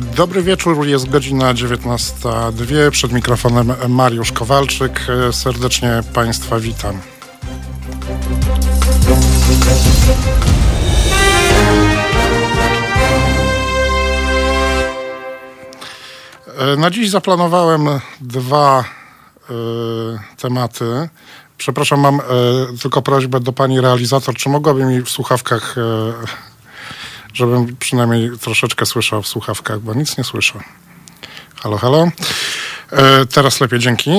Dobry wieczór, jest godzina 19.02. Przed mikrofonem Mariusz Kowalczyk. E, serdecznie Państwa witam. E, na dziś zaplanowałem dwa y, tematy. Przepraszam, mam y, tylko prośbę do pani realizator, czy mogłaby mi w słuchawkach, y, żebym przynajmniej troszeczkę słyszał w słuchawkach, bo nic nie słyszę. Halo, halo. Teraz lepiej, dzięki.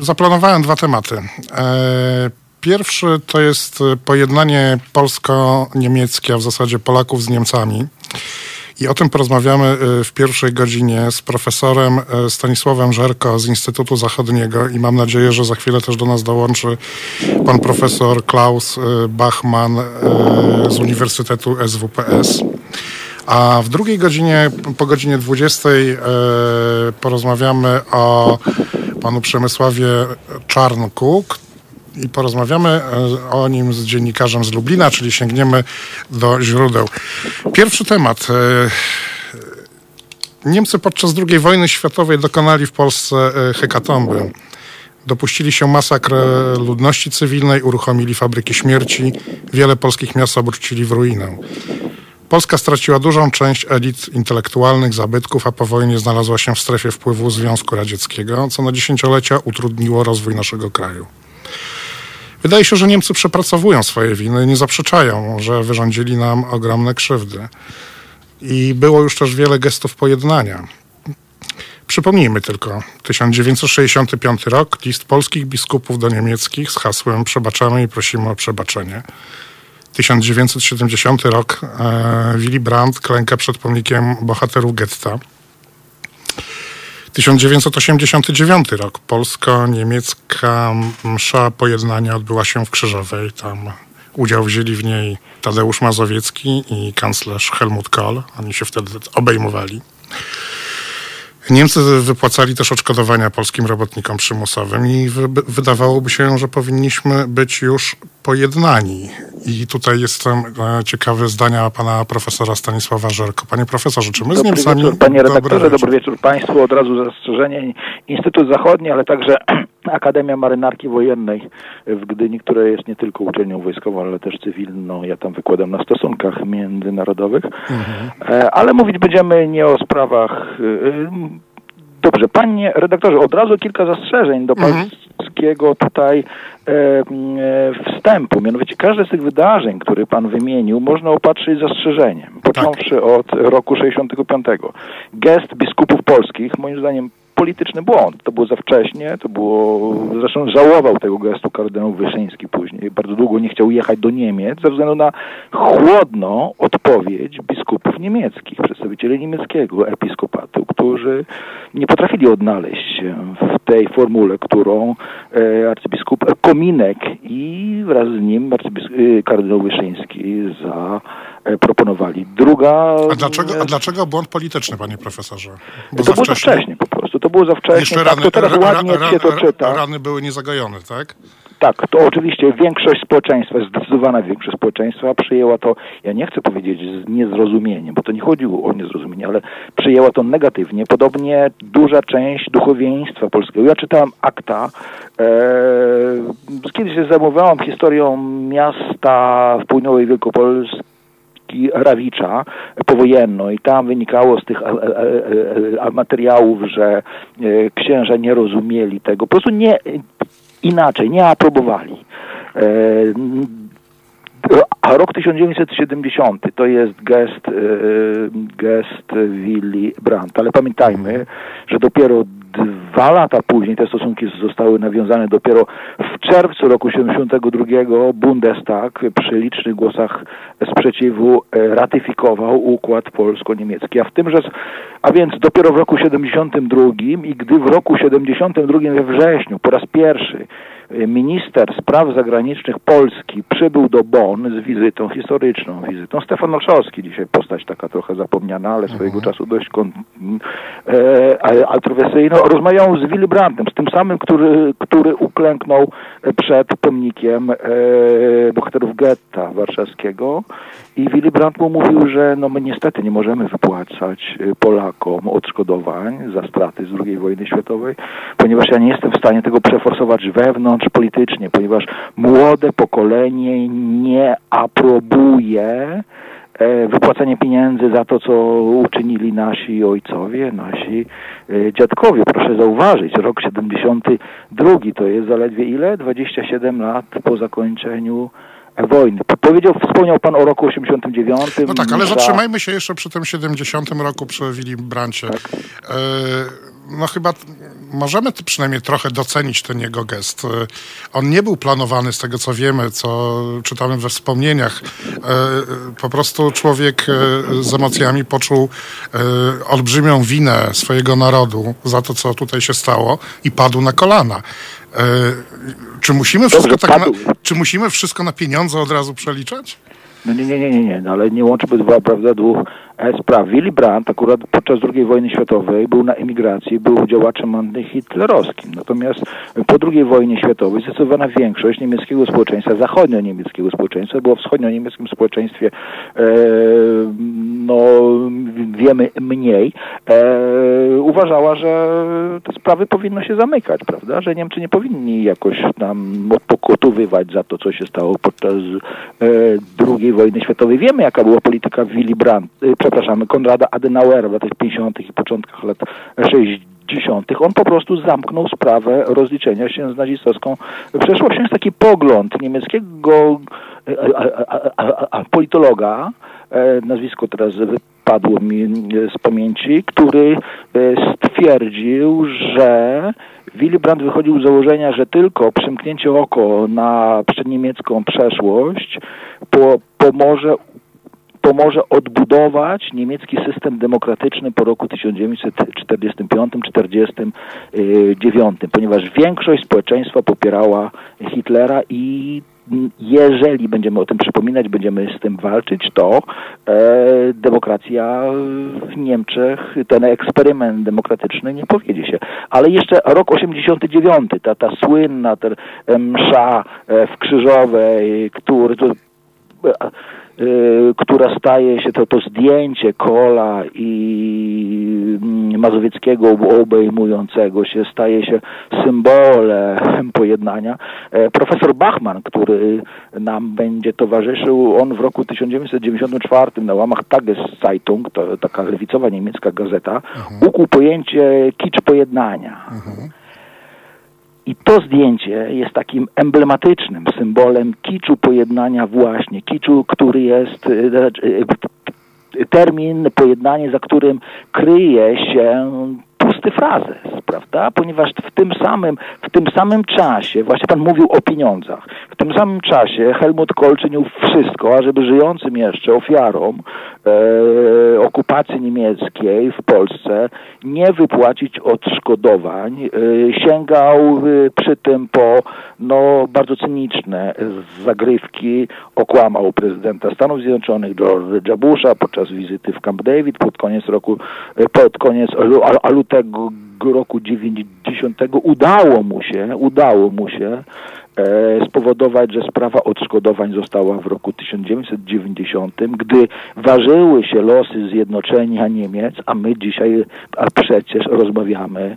Zaplanowałem dwa tematy. Pierwszy to jest pojednanie polsko-niemieckie, a w zasadzie Polaków z Niemcami. I o tym porozmawiamy y, w pierwszej godzinie z profesorem y, Stanisławem Żerko z Instytutu Zachodniego i mam nadzieję, że za chwilę też do nas dołączy pan profesor Klaus y, Bachmann z Uniwersytetu SWPS. A w drugiej godzinie, po godzinie 20 porozmawiamy o panu Przemysławie Czarnku, i porozmawiamy e, o nim z dziennikarzem z Lublina, czyli sięgniemy do źródeł. Pierwszy temat. E, Niemcy podczas II wojny światowej dokonali w Polsce e, hekatomby. Dopuścili się masakr ludności cywilnej, uruchomili fabryki śmierci, wiele polskich miast obrócili w ruinę. Polska straciła dużą część elit intelektualnych, zabytków, a po wojnie znalazła się w strefie wpływu Związku Radzieckiego, co na dziesięciolecia utrudniło rozwój naszego kraju. Wydaje się, że Niemcy przepracowują swoje winy, nie zaprzeczają, że wyrządzili nam ogromne krzywdy. I było już też wiele gestów pojednania. Przypomnijmy tylko 1965 rok, list polskich biskupów do niemieckich z hasłem Przebaczamy i prosimy o przebaczenie. 1970 rok e, Willy Brandt klęka przed pomnikiem bohaterów getta. 1989 rok. Polsko-niemiecka msza pojednania odbyła się w Krzyżowej. Tam udział wzięli w niej Tadeusz Mazowiecki i kanclerz Helmut Kohl. Oni się wtedy obejmowali. Niemcy wypłacali też odszkodowania polskim robotnikom przymusowym i wydawałoby się, że powinniśmy być już pojednani. I tutaj jestem e, ciekawy zdania pana profesora Stanisława Żerko. Panie profesorze, czy my dobry z Niemcami... Wieczór, panie redaktorze, dobry wieczór. dobry wieczór państwu. Od razu zastrzeżenie. Instytut Zachodni, ale także Akademia Marynarki Wojennej w Gdyni, która jest nie tylko uczelnią wojskową, ale też cywilną. Ja tam wykładam na stosunkach międzynarodowych. Mhm. E, ale mówić będziemy nie o sprawach e, Dobrze, panie redaktorze, od razu kilka zastrzeżeń do mhm. Pańskiego tutaj e, e, wstępu. Mianowicie każde z tych wydarzeń, które pan wymienił, można opatrzyć zastrzeżeniem. Począwszy tak. od roku 65. Gest biskupów polskich, moim zdaniem polityczny błąd. To było za wcześnie, to było, zresztą żałował tego gestu kardynał Wyszyński później. Bardzo długo nie chciał jechać do Niemiec ze względu na chłodną odpowiedź biskupów niemieckich, przedstawicieli niemieckiego episkopatu, którzy nie potrafili odnaleźć się w tej formule, którą e, arcybiskup Kominek i wraz z nim e, kardynał Wyszyński zaproponowali. Druga... A dlaczego, a dlaczego błąd polityczny, panie profesorze? Bo to było za wcześnie po prostu. To było za wcześnie. Jeszcze tak, to teraz ładnie ra, ra, się to czyta. Rany były niezagojone, tak? Tak, to oczywiście większość społeczeństwa, zdecydowana większość społeczeństwa przyjęła to, ja nie chcę powiedzieć z niezrozumieniem, bo to nie chodziło o niezrozumienie, ale przyjęła to negatywnie. Podobnie duża część duchowieństwa polskiego. Ja czytałem akta, e, kiedyś się zajmowałam historią miasta w południowej Wielkopolsce, Rawicza powojenną i tam wynikało z tych materiałów, że księża nie rozumieli tego. Po prostu nie, inaczej, nie aprobowali. E, a rok 1970 to jest gest, e, gest Willy Brandt, ale pamiętajmy, że dopiero dwa lata później te stosunki zostały nawiązane. Dopiero w czerwcu roku 1972 Bundestag przy licznych głosach sprzeciwu e, ratyfikował układ polsko-niemiecki, a w a więc dopiero w roku 1972 i gdy w roku 1972 we wrześniu po raz pierwszy minister spraw zagranicznych Polski przybył do Bonn z wizytą historyczną, wizytą Stefan Olszowski, dzisiaj postać taka trochę zapomniana, ale swojego mhm. czasu dość kon, e, altruistyjną, rozmawiał z Willy Brandtem, z tym samym, który, który uklęknął przed pomnikiem e, bohaterów getta warszawskiego i Willy Brandt mu mówił, że no my niestety nie możemy wypłacać e, Polakom odszkodowań za straty z II wojny światowej, ponieważ ja nie jestem w stanie tego przeforsować wewnątrz politycznie, ponieważ młode pokolenie nie aprobuje e, wypłacanie pieniędzy za to, co uczynili nasi ojcowie, nasi e, dziadkowie. Proszę zauważyć, rok 72 to jest zaledwie ile? 27 lat po zakończeniu wojny. Powiedział, wspomniał Pan o roku 89. No tak, ale zatrzymajmy się jeszcze przy tym 70 roku, przy Willy Brancie. Tak. E, no chyba możemy przynajmniej trochę docenić ten jego gest. E, on nie był planowany z tego, co wiemy, co czytamy we wspomnieniach. E, po prostu człowiek z emocjami poczuł olbrzymią winę swojego narodu za to, co tutaj się stało i padł na kolana. Czy musimy wszystko, Dobrze, tak na, czy musimy wszystko na pieniądze od razu przeliczać? No nie, nie, nie, nie, nie, no ale nie łączy dwa, prawda, dwóch e, spraw. Willy Brandt akurat podczas II wojny światowej był na emigracji, był działaczem antyhitlerowskim. Natomiast po II wojnie światowej zdecydowana większość niemieckiego społeczeństwa, zachodnio-niemieckiego społeczeństwa, było w wschodnio-niemieckim społeczeństwie, e, no wiemy mniej, e, uważała, że te sprawy powinno się zamykać, prawda, że Niemcy nie powinni jakoś tam pokotowywać za to, co się stało podczas e, II wojny światowej. Wiemy, jaka była polityka Willy Brandt, y, przepraszam, Konrada Adenauera w latach 50. i początkach lat 60. On po prostu zamknął sprawę rozliczenia się z nazistowską przeszłością. Jest taki pogląd niemieckiego y, politologa, e, nazwisko teraz wypadło mi z pamięci, który e, stwierdził, że Willy Brandt wychodził z założenia, że tylko przymknięcie oko na przedniemiecką przeszłość po, pomoże pomoże odbudować niemiecki system demokratyczny po roku 1945-1949, ponieważ większość społeczeństwa popierała Hitlera i jeżeli będziemy o tym przypominać, będziemy z tym walczyć, to e, demokracja w Niemczech, ten eksperyment demokratyczny nie powiedzie się. Ale jeszcze rok 89, ta, ta słynna ta msza e, w Krzyżowej, który to, e, Y, która staje się, to, to zdjęcie Kola i mm, Mazowieckiego obejmującego się, staje się symbolem pojednania. E, profesor Bachmann, który nam będzie towarzyszył, on w roku 1994 na łamach Tageszeitung, to taka lewicowa niemiecka gazeta, mhm. ukuł pojęcie kicz pojednania. Mhm. I to zdjęcie jest takim emblematycznym symbolem kiczu pojednania właśnie, kiczu, który jest e, e, termin, pojednanie, za którym kryje się pusty frazes, prawda? Ponieważ w tym samym, w tym samym czasie, właśnie pan mówił o pieniądzach, w tym samym czasie Helmut Kohl czynił wszystko, ażeby żyjącym jeszcze ofiarom e, okupacji niemieckiej w Polsce nie wypłacić odszkodowań. E, sięgał e, przy tym po no, bardzo cyniczne zagrywki, okłamał prezydenta Stanów Zjednoczonych George'a Busha podczas wizyty w Camp David pod koniec roku, e, pod koniec lutego roku 90 udało mu się, udało mu się spowodować, że sprawa odszkodowań została w roku 1990, gdy ważyły się losy zjednoczenia Niemiec, a my dzisiaj, a przecież rozmawiamy e,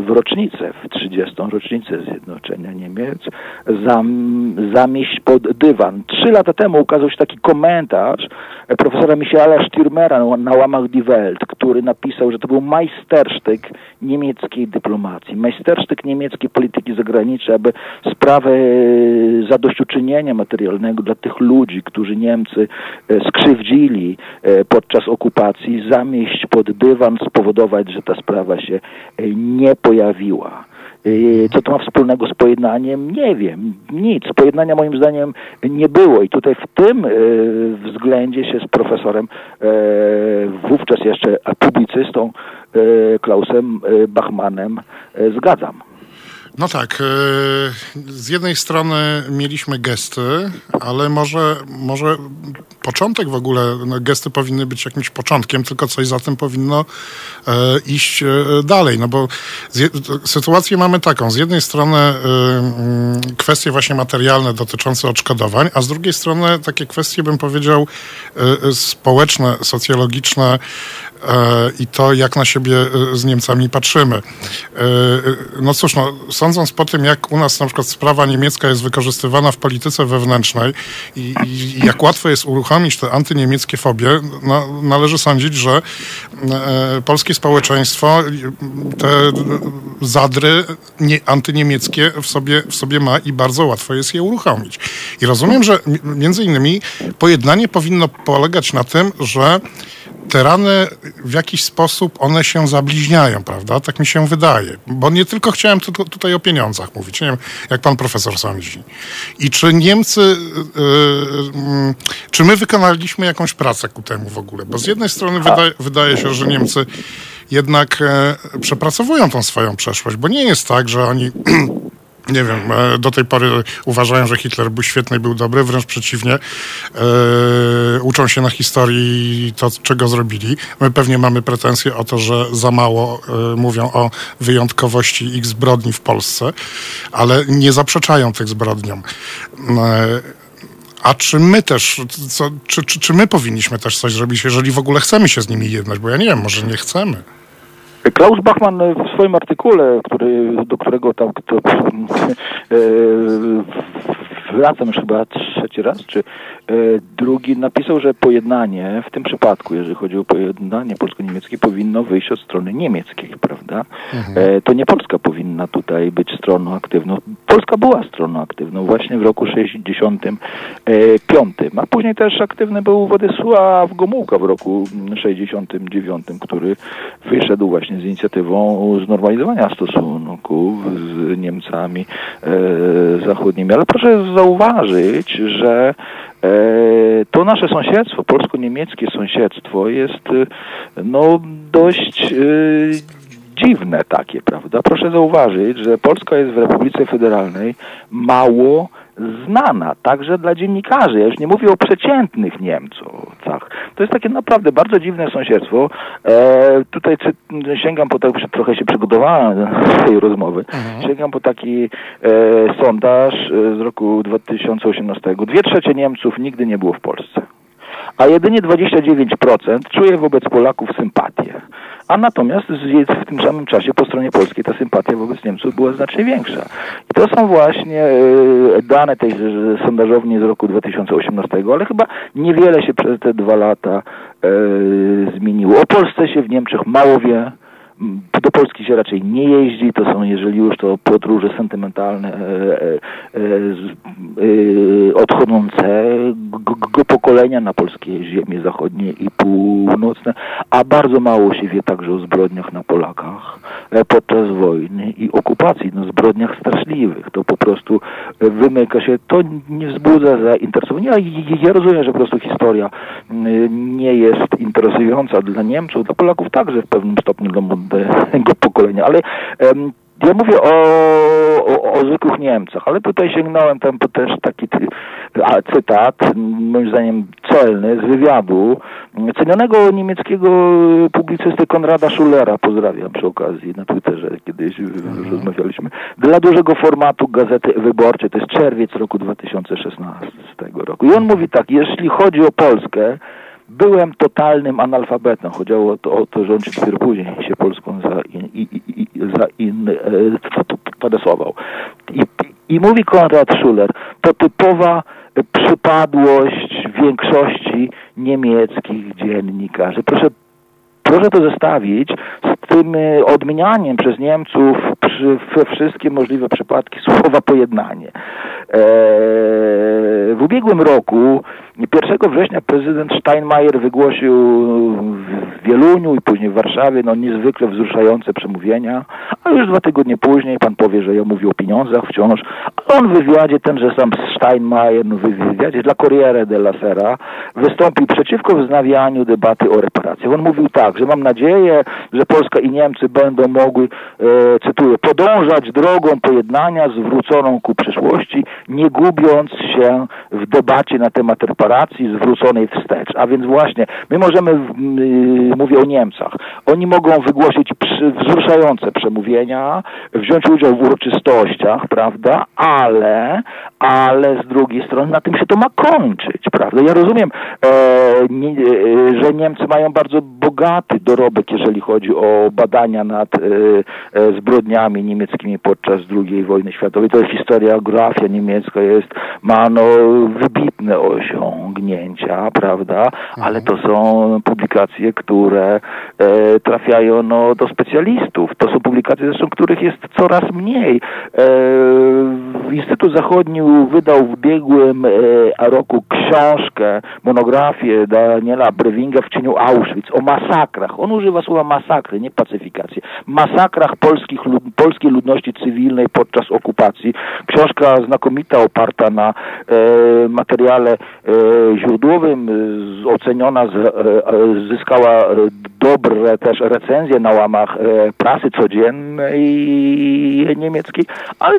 w rocznicę, w 30. rocznicę zjednoczenia Niemiec, zam, zamieść pod dywan. Trzy lata temu ukazał się taki komentarz profesora Michaela Stürmera na łamach Die Welt, który napisał, że to był majstersztyk niemieckiej dyplomacji, majstersztyk niemieckiej polityki zagranicznej, aby sprawę e, zadośćuczynienia materialnego dla tych ludzi, którzy Niemcy e, skrzywdzili e, podczas okupacji, zamieść pod dywan, spowodować, że ta sprawa się nie pojawiła. Co to ma wspólnego z pojednaniem? Nie wiem. Nic. Pojednania moim zdaniem nie było i tutaj w tym względzie się z profesorem wówczas jeszcze publicystą Klausem Bachmanem zgadzam. No tak. E, z jednej strony mieliśmy gesty, ale może, może początek w ogóle, no gesty powinny być jakimś początkiem, tylko coś za tym powinno e, iść e, dalej. No bo sytuację mamy taką. Z jednej strony mm, kwestie właśnie materialne dotyczące odszkodowań, a z drugiej strony takie kwestie, bym powiedział, społeczne, socjologiczne, i to, jak na siebie e, z Niemcami patrzymy. E, no cóż, no, sądząc po tym, jak u nas na przykład sprawa niemiecka jest wykorzystywana w polityce wewnętrznej i, i jak łatwo jest uruchomić te antyniemieckie fobie, no, należy sądzić, że polskie społeczeństwo te zadry nie, antyniemieckie w sobie, w sobie ma i bardzo łatwo jest je uruchomić. I rozumiem, że między innymi pojednanie powinno polegać na tym, że te rany w jakiś sposób one się zabliźniają, prawda? Tak mi się wydaje. Bo nie tylko chciałem tu, tutaj o pieniądzach mówić, nie wiem, jak pan profesor sądzi. I czy Niemcy, yy, czy my wykonaliśmy jakąś pracę ku temu w ogóle? Bo z jednej strony wydaje, wydaje się, że Niemcy jednak e, przepracowują tą swoją przeszłość, bo nie jest tak, że oni nie wiem, e, do tej pory uważają, że Hitler był świetny i był dobry, wręcz przeciwnie. E, uczą się na historii to, czego zrobili. My pewnie mamy pretensje o to, że za mało e, mówią o wyjątkowości ich zbrodni w Polsce, ale nie zaprzeczają tych zbrodniom. A czy my też, co, czy, czy, czy my powinniśmy też coś zrobić, jeżeli w ogóle chcemy się z nimi jednać? Bo ja nie wiem, może nie chcemy. Klaus Bachmann w swoim artykule, który, do którego tam to, e, wracam już chyba trzeci raz, czy e, drugi, napisał, że pojednanie w tym przypadku, jeżeli chodzi o pojednanie polsko-niemieckie, powinno wyjść od strony niemieckiej, prawda? Mhm. E, to nie Polska powinna tutaj być stroną aktywną. Polska była stroną aktywną właśnie w roku 65, a później też aktywny był Władysław Gomułka w roku 69, który wyszedł właśnie z inicjatywą znormalizowania stosunków z Niemcami e, zachodnimi. Ale proszę zauważyć, że e, to nasze sąsiedztwo, polsko-niemieckie sąsiedztwo jest e, no dość dziwne takie, prawda? Proszę zauważyć, że Polska jest w Republice Federalnej mało znana, także dla dziennikarzy. Ja już nie mówię o przeciętnych Niemcach. To jest takie naprawdę bardzo dziwne sąsiedztwo. E, tutaj sięgam po tak, trochę się przygotowałem do tej rozmowy, mhm. sięgam po taki e, sondaż e, z roku 2018. Dwie trzecie Niemców nigdy nie było w Polsce a jedynie 29% czuje wobec Polaków sympatię. A natomiast w tym samym czasie po stronie polskiej ta sympatia wobec Niemców była znacznie większa. I to są właśnie e, dane tej sondażowni z roku 2018, ale chyba niewiele się przez te dwa lata e, zmieniło. O Polsce się w Niemczech mało wie, do Polski się raczej nie jeździ, to są jeżeli już to podróże sentymentalne e, e, e, odchodzącego pokolenia na polskie ziemie zachodnie i północne, a bardzo mało się wie także o zbrodniach na Polakach podczas wojny i okupacji, no zbrodniach straszliwych. To po prostu wymyka się, to nie wzbudza zainteresowania. Ja, ja rozumiem, że po prostu historia nie jest interesująca dla Niemców, dla Polaków także w pewnym stopniu młodego pokolenia, ale ja mówię o, o, o, zwykłych Niemcach, ale tutaj sięgnąłem tam po też taki a, cytat, moim zdaniem celny, z wywiadu cenionego niemieckiego publicysty Konrada Schulera, pozdrawiam przy okazji na Twitterze, kiedyś mhm. rozmawialiśmy, dla dużego formatu Gazety Wyborczej, to jest czerwiec roku 2016 roku. I on mówi tak, jeśli chodzi o Polskę, byłem totalnym analfabetą. Chodziło o to, o to że on się dopiero później się Polską zainteresował. I, I mówi Konrad Schuller, to typowa przypadłość większości niemieckich dziennikarzy. Proszę Proszę to zestawić z tym e, odmienianiem przez Niemców przy, we wszystkie możliwe przypadki słowa pojednanie. Eee, w ubiegłym roku, 1 września prezydent Steinmeier wygłosił w Wieluniu i później w Warszawie no, niezwykle wzruszające przemówienia, a już dwa tygodnie później pan powie, że ja mówię o pieniądzach wciąż, a on w wywiadzie, tenże sam Steinmeier, no, w wywiadzie dla Corriere della Sera wystąpił przeciwko wznawianiu debaty o reparacjach. On mówił tak, że mam nadzieję, że Polska i Niemcy będą mogły, e, cytuję, podążać drogą pojednania zwróconą ku przyszłości, nie gubiąc się w debacie na temat reparacji zwróconej wstecz. A więc właśnie, my możemy, yy, mówię o Niemcach, oni mogą wygłosić wzruszające przemówienia, wziąć udział w uroczystościach, prawda, ale, ale z drugiej strony na tym się to ma kończyć, prawda. Ja rozumiem, e, nie, że Niemcy mają bardzo bogaty dorobek, jeżeli chodzi o badania nad e, e, zbrodniami niemieckimi podczas II wojny światowej. To jest historiografia niemiecka, jest, ma no, wybitne osiągnięcia, prawda, ale to są publikacje, które e, trafiają no, do specjalistów. To są publikacje, zresztą których jest coraz mniej. E, Instytut Zachodni wydał w ubiegłym e, roku książkę, monografię Daniela Brewinga w cieniu Auschwitz o masakrach. On używa słowa masakry, nie pacyfikację. Masakrach polskich, lud, polskiej ludności cywilnej podczas okupacji. Książka znakomita, oparta na e, materiale e, źródłowym, z, oceniona, z, e, zyskała dobre też recenzje na łamach e, prasy codziennej niemieckiej, ale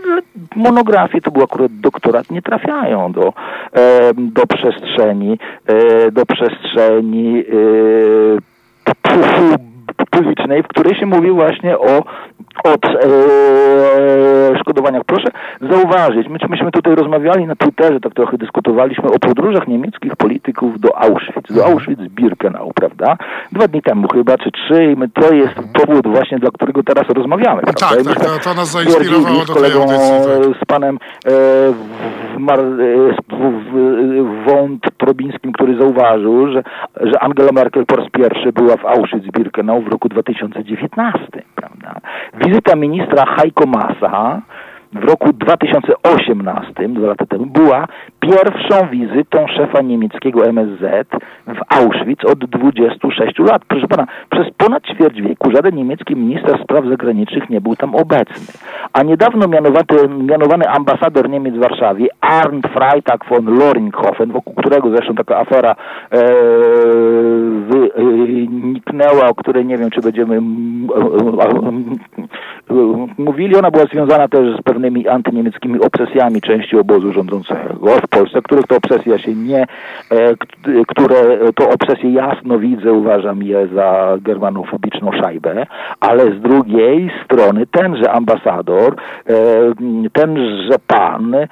monografie to był akurat doktorat, nie trafiają do, e, do przestrzeni, e, do przestrzeni publicznej, w której się mówi właśnie o od e, szkodowaniach. Proszę zauważyć, my, myśmy tutaj rozmawiali na Twitterze, tak trochę dyskutowaliśmy o podróżach niemieckich polityków do Auschwitz, do Auschwitz-Birkenau, prawda? Dwa dni temu chyba, czy trzy i my, to jest powód właśnie, dla którego teraz rozmawiamy, prawda? Tak, tak, to, to nas zainspirowało do tej audycji. Tak. Z panem e, w, Mar, e, w, w, Wąt Probińskim, który zauważył, że, że Angela Merkel po raz pierwszy była w Auschwitz-Birkenau w roku 2019, prawda? vice-ministra Jaiko Massa, ¿ah? W roku 2018, dwa lata temu, była pierwszą wizytą szefa niemieckiego MSZ w Auschwitz od 26 lat. Proszę pana, przez ponad ćwierć wieku żaden niemiecki minister spraw zagranicznych nie był tam obecny. A niedawno mianowany, mianowany ambasador Niemiec w Warszawie, Arndt Freitag von Loringhofen, wokół którego zresztą taka afera e, wyniknęła, o której nie wiem, czy będziemy mówili, ona była związana też z pewnymi antyniemieckimi obsesjami części obozu rządzącego w Polsce, których to obsesja się nie, e, które to obsesje jasno widzę, uważam je za germanofobiczną szajbę, ale z drugiej strony tenże ambasador, e, tenże pan e,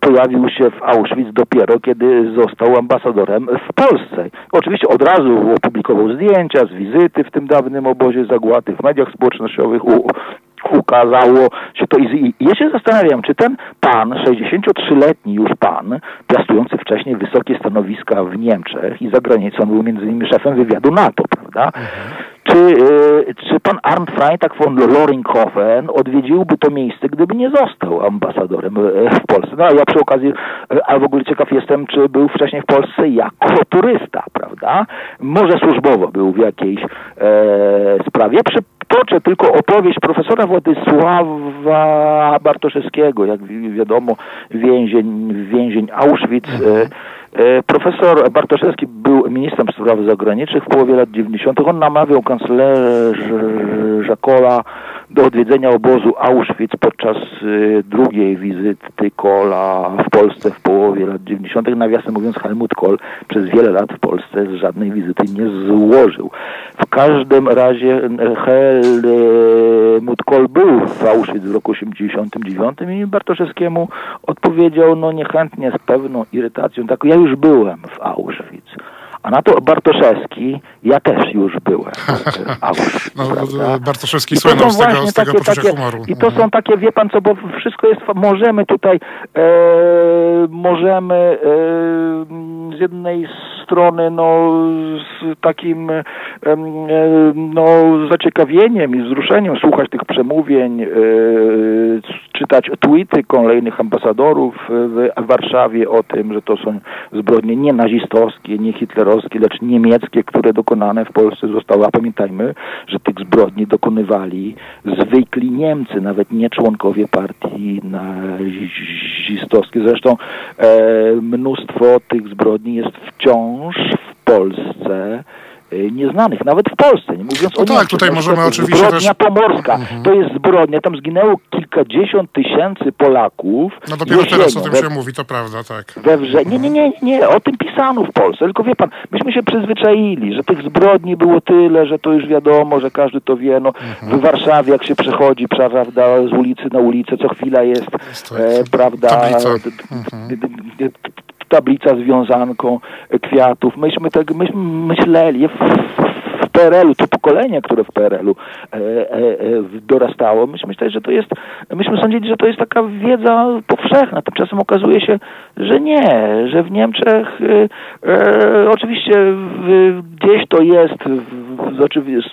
pojawił się w Auschwitz dopiero, kiedy został ambasadorem w Polsce. Oczywiście od razu opublikował zdjęcia z wizyty w tym dawnym obozie zagłady w mediach społecznościowych, u, ukazało się to. I ja się zastanawiam, czy ten pan, 63-letni już pan, piastujący wcześniej wysokie stanowiska w Niemczech i za granicą, był między innymi szefem wywiadu NATO, prawda? Mhm. Czy, e, czy pan Arndt Freitag von Loringhofen odwiedziłby to miejsce, gdyby nie został ambasadorem e, w Polsce? No a ja przy okazji, e, a w ogóle ciekaw jestem, czy był wcześniej w Polsce jako turysta, prawda? Może służbowo był w jakiejś e, sprawie. Przy, przytoczę tylko opowieść profesora Władysława Bartoszewskiego, jak wiadomo, więzień, więzień Auschwitz. Mhm. E, profesor Bartoszewski był ministrem spraw zagranicznych w połowie lat 90. On namawiał kanclerza Kola do odwiedzenia obozu Auschwitz podczas y, drugiej wizyty Kola w Polsce w połowie lat 90. Nawiasem mówiąc, Helmut Kohl przez wiele lat w Polsce żadnej wizyty nie złożył. W każdym razie Helmut Kohl był w Auschwitz w roku 89 i Bartoszewskiemu odpowiedział no niechętnie, z pewną irytacją, tak ja już byłem w Auschwitz. A na to Bartoszewski, ja też już byłem. no, Bartoszewski słynął z tego, z tego takie, takie, humoru. I to mhm. są takie, wie pan co, bo wszystko jest, możemy tutaj, e, możemy e, z jednej strony no, z takim e, no, zaciekawieniem i wzruszeniem słuchać tych przemówień, e, czytać tweety kolejnych ambasadorów w Warszawie o tym, że to są zbrodnie nie nazistowskie, nie hitlerowskie, lecz niemieckie, które dokonane w Polsce zostały. A pamiętajmy, że tych zbrodni dokonywali zwykli Niemcy, nawet nie członkowie partii nazistowskiej. Zresztą e, mnóstwo tych zbrodni jest wciąż w Polsce Y, nieznanych, nawet w Polsce, nie mówiąc no o tak, Niemczech. tutaj możemy oczywiście Zbrodnia też... pomorska, mhm. to jest zbrodnia, tam zginęło kilkadziesiąt tysięcy Polaków. No dopiero jesienią, teraz o tym we... się mówi, to prawda, tak. We wrze... Nie, nie, nie, nie, o tym pisano w Polsce, tylko wie pan, myśmy się przyzwyczaili, że tych zbrodni było tyle, że to już wiadomo, że każdy to wie, no mhm. w Warszawie jak się przechodzi, prawda, z ulicy na ulicę, co chwila jest, jest e, prawda, mhm tablica z wiązanką kwiatów. Myśmy tak myśmy myśleli PRL-u, to pokolenie, które w PRL-u e, e, e, dorastało, myśmy myśleli, że to jest, myśmy sądzili, że to jest taka wiedza powszechna. Tymczasem okazuje się, że nie, że w Niemczech e, e oczywiście w, gdzieś to jest, oczywiście,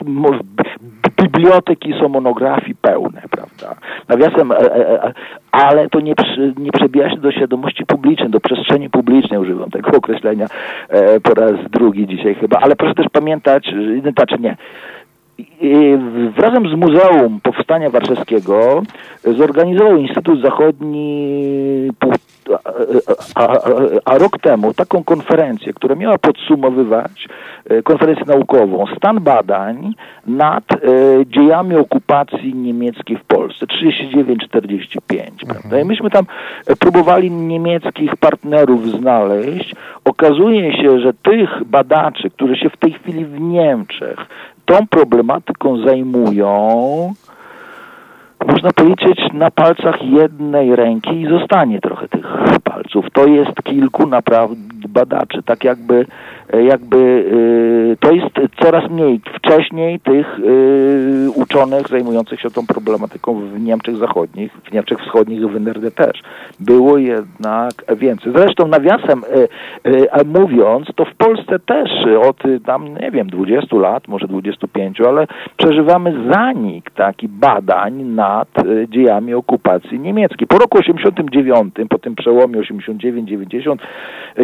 biblioteki są monografii pełne, prawda? Nawiasem, e, e, e, ale to nie, nie przebija się do świadomości publicznej, do przestrzeni publicznej, używam tego określenia po raz drugi dzisiaj chyba, ale proszę też pamiętać, znaczy nie, Razem z Muzeum Powstania Warszawskiego zorganizował Instytut Zachodni a, a, a, rok temu taką konferencję, która miała podsumowywać e, konferencję naukową stan badań nad e, dziejami okupacji niemieckiej w Polsce 39-45. Mhm. I myśmy tam próbowali niemieckich partnerów znaleźć. Okazuje się, że tych badaczy, którzy się w tej chwili w Niemczech tą problematyką zajmują, można policzyć na palcach jednej ręki i zostanie trochę tych palców. To jest kilku naprawdę badaczy, tak jakby jakby e, to jest coraz mniej. Wcześniej tych e, uczonych zajmujących się tą problematyką w Niemczech Zachodnich, w Niemczech Wschodnich i w NRD też było jednak więcej. Zresztą nawiasem mówiąc, to w Polsce też od tam, nie wiem, 20 lat, może 25, ale przeżywamy zanik taki badań nad dziejami okupacji niemieckiej. Po roku 89, po tym przełomie 89-90,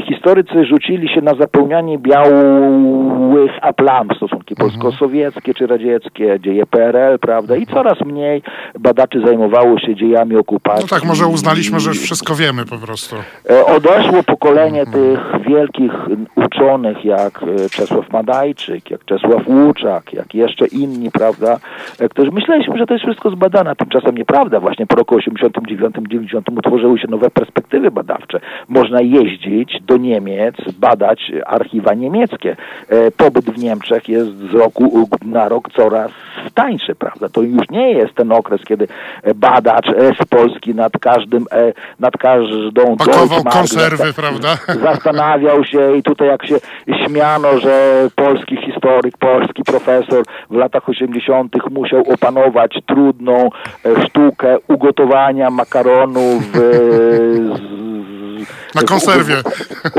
historycy rzucili się na zapełnianie białych aplam, stosunki mhm. polsko-sowieckie czy radzieckie, dzieje PRL, prawda? I coraz mniej badaczy zajmowało się dziejami okupacji. No tak, może uznaliśmy, że wszystko wiemy po prostu. E, odeszło pokolenie mhm. tych wielkich uczonych jak e, Czesław Madajczyk, jak Czesław Łuczak, jak jeszcze inni, prawda, e, którzy myśleliśmy, że to jest wszystko zbadane, tymczasem nieprawda. Właśnie po roku 89-90 utworzyły się nowe perspektywy badawcze. Można jeździć do Niemiec, badać archiwa niemieckie. E, pobyt w Niemczech jest z roku na rok coraz tańszy, prawda? To już nie jest ten okres, kiedy badacz z Polski nad każdym, e, nad każdą Pakował konserwy, prawda? Zastanawiał się i tutaj jak się śmiano, że polski historyk, polski profesor w latach 80. musiał opanować trudną e, sztukę ugotowania makaronu w, z, na konserwie.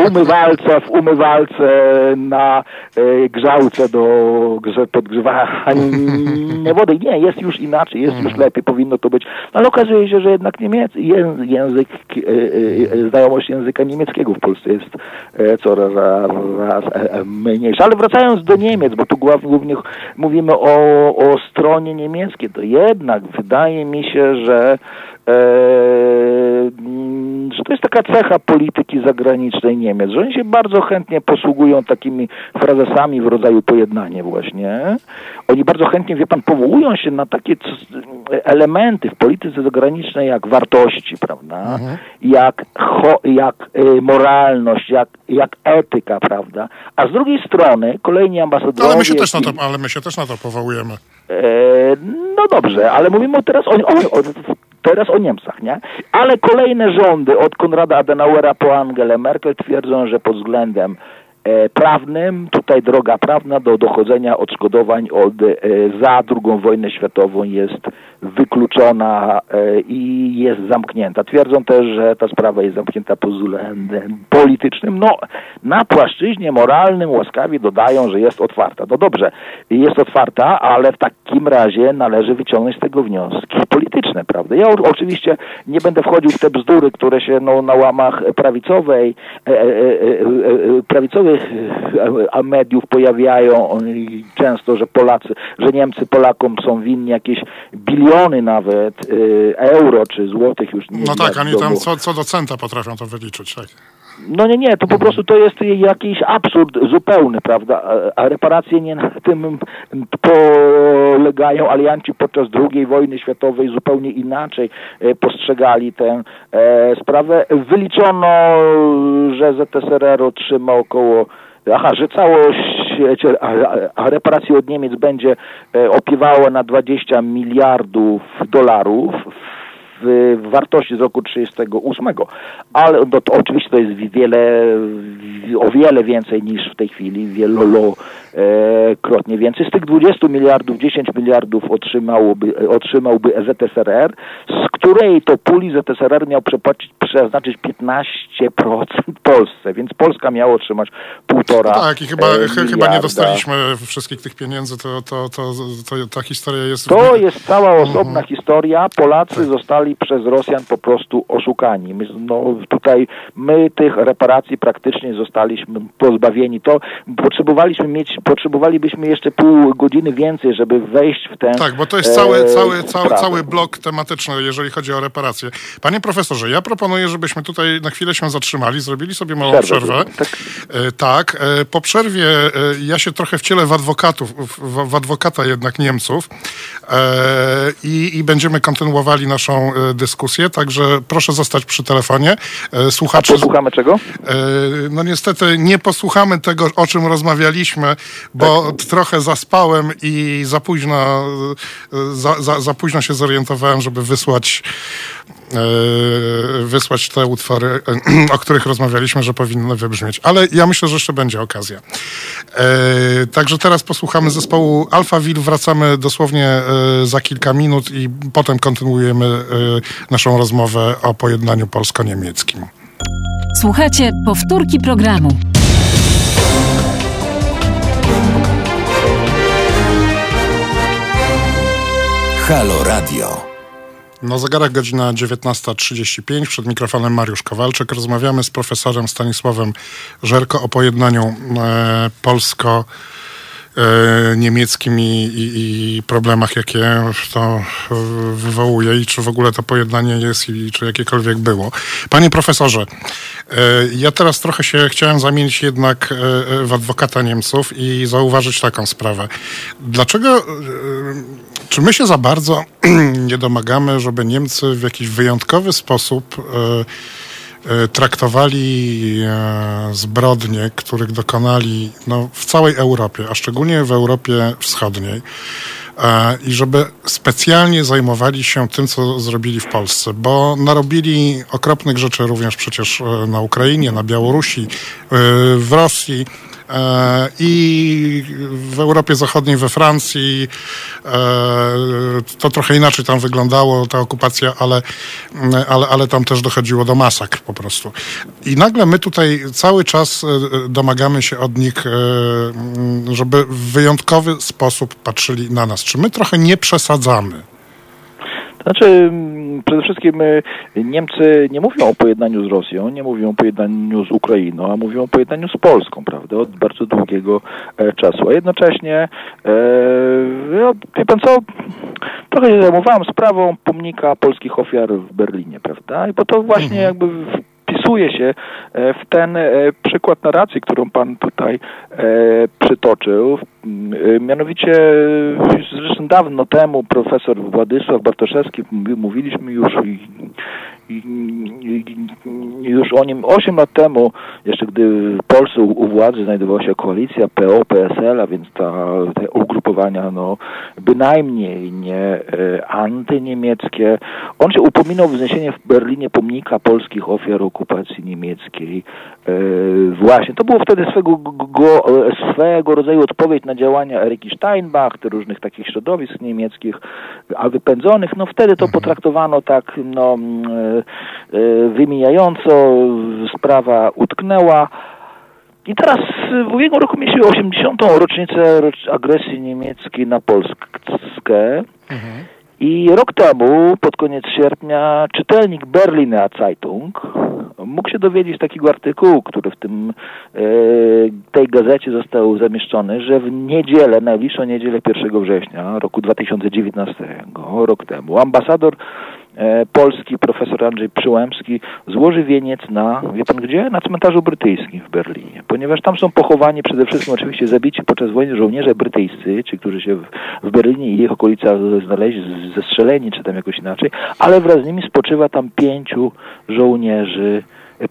Umywalce, w umywalce na e, grzałce do grze, podgrzewania wody. Nie, jest już inaczej, jest już mhm. lepiej, powinno to być. Ale okazuje się, że jednak niemiec, język, e, e, znajomość języka niemieckiego w Polsce jest coraz raz mniejsza. Ale wracając do Niemiec, bo tu głównie mówimy o, o stronie niemieckiej, to jednak wydaje mi się, że że to jest taka cecha polityki zagranicznej Niemiec, że oni się bardzo chętnie posługują takimi frazesami w rodzaju pojednanie właśnie. Oni bardzo chętnie, wie pan, powołują się na takie elementy w polityce zagranicznej jak wartości, prawda? Mhm. Jak, jak y, moralność, jak, jak etyka, prawda? A z drugiej strony kolejni ambasadorowie... Ale my się też na to, ale my się też na to powołujemy. E, no dobrze, ale mówimy teraz o, o, o teraz o Niemcach, nie? Ale kolejne rządy od Konrada Adenauera po Angelę Merkel twierdzą, że pod względem e, prawnym, tu tutaj droga prawna do dochodzenia odszkodowań od, za drugą wojnę światową jest wykluczona i jest zamknięta. Twierdzą też, że ta sprawa jest zamknięta pod względem politycznym. No, na płaszczyźnie moralnym łaskawie dodają, że jest otwarta. No dobrze, jest otwarta, ale w takim razie należy wyciągnąć z tego wnioski polityczne, prawda? Ja oczywiście nie będę wchodził w te bzdury, które się no, na łamach prawicowej, e, e, e, e prawicowych e, mediów pojawiają często, że Polacy, że Niemcy Polakom są winni jakieś biliony nawet e, euro czy złotych już nie No tak, oni tam co, co do centa potrafią to wyliczyć, tak. No nie, nie, to po prostu to jest jakiś absurd zupełny, prawda? A reparacje nie na tym polegają. Alianci podczas II wojny światowej zupełnie inaczej e, postrzegali tę e, sprawę. Wyliczono, że ZSRR otrzyma około Aha, że całość a od Niemiec będzie e, opiewała na 20 miliardów dolarów w wartości z roku 1938, ale no to oczywiście to jest wiele, o wiele więcej niż w tej chwili, wielokrotnie więcej. Z tych 20 miliardów 10 miliardów otrzymałoby, otrzymałby ZSRR, z której to puli ZSRR miał przeznaczyć 15% Polsce, więc Polska miała otrzymać półtora no Tak, i chyba, chyba nie dostaliśmy wszystkich tych pieniędzy, to, to, to, to ta historia jest... To jest cała osobna mhm. historia. Polacy tak. zostali zostali przez Rosjan po prostu oszukani. My, no, tutaj my tych reparacji praktycznie zostaliśmy pozbawieni. To potrzebowaliśmy mieć, potrzebowalibyśmy jeszcze pół godziny więcej, żeby wejść w ten. Tak, bo to jest cały, e, cały, cały, cały blok tematyczny, jeżeli chodzi o reparacje. Panie profesorze, ja proponuję, żebyśmy tutaj na chwilę się zatrzymali, zrobili sobie małą przerwę. przerwę. Tak. E, tak. E, po przerwie e, ja się trochę wcielę w adwokatów, w, w adwokata jednak Niemców e, i, i będziemy kontynuowali naszą dyskusję, także proszę zostać przy telefonie. E, słuchacze... A posłuchamy czego? E, no niestety nie posłuchamy tego, o czym rozmawialiśmy, bo tak. trochę zaspałem i za późno, za, za, za późno się zorientowałem, żeby wysłać wysłać te utwory, o których rozmawialiśmy, że powinny wybrzmieć. Ale ja myślę, że jeszcze będzie okazja. Także teraz posłuchamy zespołu Alpha Will. Wracamy dosłownie za kilka minut i potem kontynuujemy naszą rozmowę o pojednaniu polsko-niemieckim. Słuchajcie powtórki programu. Halo Radio. Na zegarach godzina 19.35. Przed mikrofonem Mariusz Kowalczyk. Rozmawiamy z profesorem Stanisławem Żerko o pojednaniu e, polsko- E, niemieckim i, i, i, problemach, jakie to wywołuje i czy w ogóle to pojednanie jest i czy jakiekolwiek było. Panie profesorze, e, ja teraz trochę się chciałem zamienić jednak e, w adwokata Niemców i zauważyć taką sprawę. Dlaczego, czy my się za bardzo nie domagamy, żeby Niemcy w jakiś wyjątkowy sposób E, traktowali e, zbrodnie, których dokonali no, w całej Europie, a szczególnie w Europie Wschodniej e, i żeby specjalnie zajmowali się tym, co zrobili w Polsce, bo narobili okropnych rzeczy również przecież na Ukrainie, na Białorusi, w Rosji. E, i w Europie Zachodniej, we Francji e, to trochę inaczej tam wyglądało, ta okupacja, ale, ale, ale tam też dochodziło do masakr po prostu. I nagle my tutaj cały czas e, domagamy się od nich, żeby w wyjątkowy sposób patrzyli na nas. Czy my trochę nie przesadzamy? Znaczy, mm, przede wszystkim y, Niemcy nie mówią o pojednaniu z Rosją, nie mówią o pojednaniu z Ukrainą, a mówią o pojednaniu z Polską, prawda, od bardzo długiego e, czasu. A jednocześnie, no, wie pan co, trochę się zajmowałem sprawą pomnika polskich ofiar w Berlinie, prawda, bo to właśnie mhm. jakby wpisuje się e, w ten e, przykład narracji, którą Pan tutaj e, przytoczył. Mianowicie zresztą dawno temu profesor Władysław Bartoszewski, mówiliśmy już już o nim 8 lat temu, jeszcze gdy w Polsce u, u władzy znajdowała się koalicja PO, PSL, a więc ta, te ugrupowania no, bynajmniej nie e, antyniemieckie, on się upominał wzniesienie w Berlinie pomnika polskich ofiar okupacji niemieckiej. E, właśnie, to było wtedy swego, go, swego rodzaju odpowiedź na działania Eriki Steinbach, te różnych takich środowisk niemieckich, a wypędzonych, no wtedy to potraktowano tak, no, e, e, wymijająco, sprawa utknęła. I teraz w ubiegłym roku mieliśmy 80. rocznicę agresji niemieckiej na Polskę. Mhm. I rok temu, pod koniec sierpnia, czytelnik Berliner Zeitung mógł się dowiedzieć takiego artykułu, który w tym, e, tej gazecie został zamieszczony, że w niedzielę, najbliższą niedzielę 1 września roku 2019, rok temu, ambasador E, polski profesor Andrzej Przyłębski złoży wieniec na, wie pan gdzie? Na cmentarzu brytyjskim w Berlinie, ponieważ tam są pochowani przede wszystkim oczywiście zabici podczas wojny żołnierze brytyjscy, ci, którzy się w, w Berlinie i ich okolicach znaleźli, zestrzeleni, czy tam jakoś inaczej, ale wraz z nimi spoczywa tam pięciu żołnierzy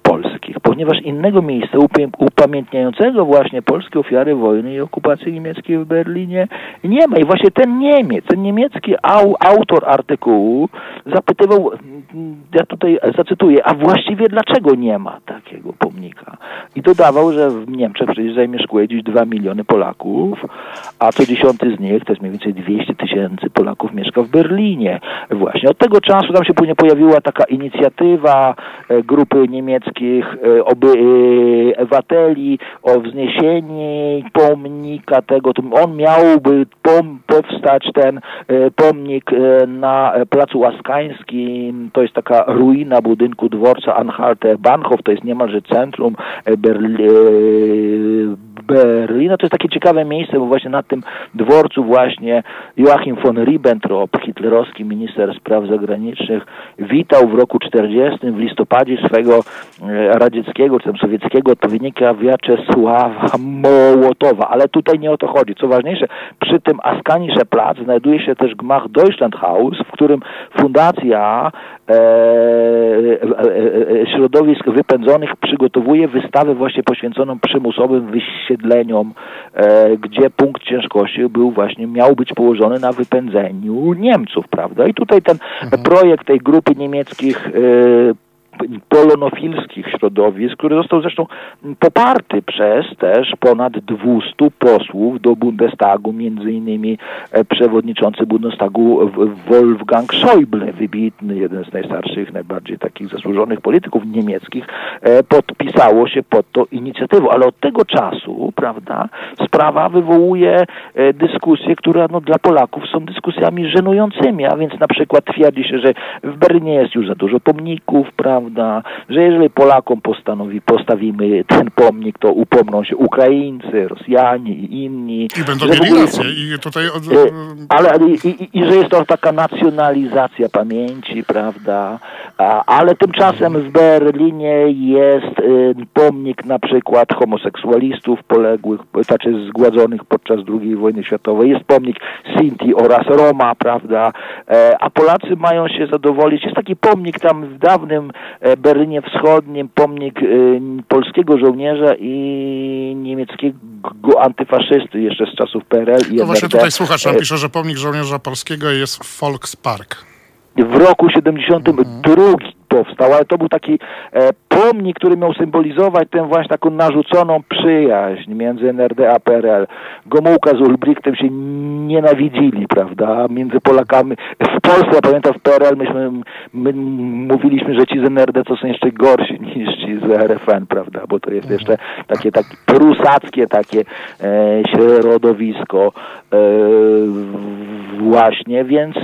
polskich, ponieważ innego miejsca upamiętniającego właśnie polskie ofiary wojny i okupacji niemieckiej w Berlinie nie ma. I właśnie ten Niemiec, ten niemiecki au, autor artykułu zapytywał, ja tutaj zacytuję, a właściwie dlaczego nie ma takiego pomnika? I dodawał, że w Niemczech przecież zamieszkuje dziś dwa miliony Polaków, a co dziesiąty z nich, to jest mniej więcej 200 tysięcy Polaków mieszka w Berlinie. Właśnie od tego czasu tam się później pojawiła taka inicjatywa e, grupy niemieckiej niemieckich e, obywateli e, o wzniesienie pomnika tego. On miałby pom, powstać ten e, pomnik na Placu Łaskańskim. To jest taka ruina budynku dworca Anhalter Bahnhof. To jest niemalże centrum Berli Berlina. To jest takie ciekawe miejsce, bo właśnie na tym dworcu właśnie Joachim von Ribbentrop, hitlerowski minister spraw zagranicznych, witał w roku 40 w listopadzie swego E, radzieckiego, czy tam sowieckiego odpowiednika Wiaczesława Mołotowa. Ale tutaj nie o to chodzi. Co ważniejsze, przy tym Askanisze Plac znajduje się też gmach Deutschlandhaus, w którym fundacja e, e, e, środowisk wypędzonych przygotowuje wystawę właśnie poświęconą przymusowym wysiedleniom, e, gdzie punkt ciężkości był właśnie, miał być położony na wypędzeniu Niemców, prawda? I tutaj ten mhm. projekt tej grupy niemieckich e, polonofilskich środowisk, który został zresztą poparty przez też ponad 200 posłów do Bundestagu, między innymi e, przewodniczący Bundestagu Wolfgang Schäuble, wybitny, jeden z najstarszych, najbardziej takich zasłużonych polityków niemieckich, e, podpisało się pod tą inicjatywą, ale od tego czasu, prawda, sprawa wywołuje e, dyskusje, które no, dla Polaków są dyskusjami żenującymi, a więc na przykład twierdzi się, że w Berlinie jest już za dużo pomników, prawda, prawda, że jeżeli Polakom postanowi, postawimy ten pomnik, to upomną się Ukraińcy, Rosjanie i inni. I będą mieli ogóle, rację. I tutaj. E, ale i, i, i, że jest to taka nacjonalizacja pamięci, prawda, a, ale tymczasem w Berlinie jest y, pomnik na przykład homoseksualistów poległych, znaczy zgładzonych podczas II wojny światowej, jest pomnik Sinti oraz Roma, prawda, a Polacy mają się zadowolić, jest taki pomnik tam w dawnym E, Berlinie Wschodnim pomnik e, polskiego żołnierza i niemieckiego antyfaszysty jeszcze z czasów PRL i No właśnie tutaj słuchacz nam e, pisze, że pomnik żołnierza polskiego jest Volkspark. W roku 72 powstał, ale to był taki e, pomnik, który miał symbolizować tę właśnie taką narzuconą przyjaźń między NRD a PRL. Gomułka z Ulbrichtem się nienawidzili, prawda, między Polakami. W Polsce, pamiętam w PRL, myśmy my mówiliśmy, że ci z NRD to są jeszcze gorsi niż ci z RFN, prawda, bo to jest jeszcze takie, takie prusackie takie e, środowisko e, właśnie, więc e,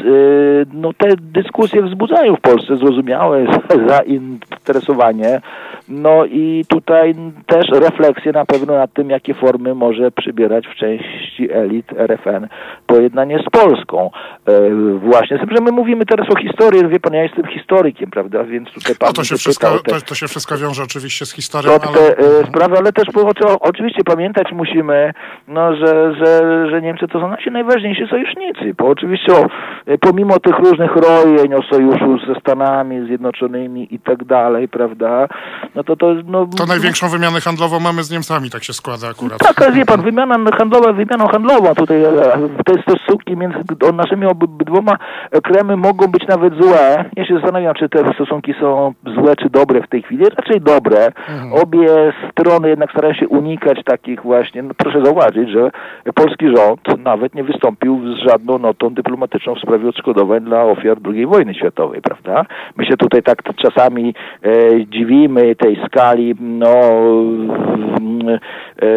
no te dyskusje wzbudzają w Polsce zrozumiałe zainteresowanie. No i tutaj też refleksje na pewno nad tym, jakie formy może przybierać w części elit RFN pojednanie z Polską. E, właśnie z tym, że my mówimy teraz o historii, wie pan, ja jestem historykiem, prawda, więc tutaj pan... No to się, wszystko, te, to, to, się wszystko wiąże oczywiście z historią, to, ale... Te, e, sprawy, ale też o, oczywiście pamiętać musimy, no, że, że, że Niemcy to są nasi najważniejsi sojusznicy, Bo oczywiście o, pomimo tych różnych rojeń o sojuszu ze Stanami Zjednoczonymi i tak dalej, prawda, no to to... No, To największą wymianę handlową mamy z Niemcami, tak się składa akurat. tak, ale wie pan, wymiana handlowa, wymianą handlową tutaj, e, te stosunki między naszymi obydwoma krajami mogą być nawet złe. Ja się zastanawiam, czy te stosunki są złe, czy dobre w tej chwili. Raczej dobre. Obie strony jednak starają się unikać takich właśnie, no proszę zauważyć, że polski rząd nawet nie wystąpił z żadną notą dyplomatyczną w sprawie odszkodowań dla ofiar II wojny światowej, prawda? My się tutaj tak czasami e, dziwimy tej skali, no e, e,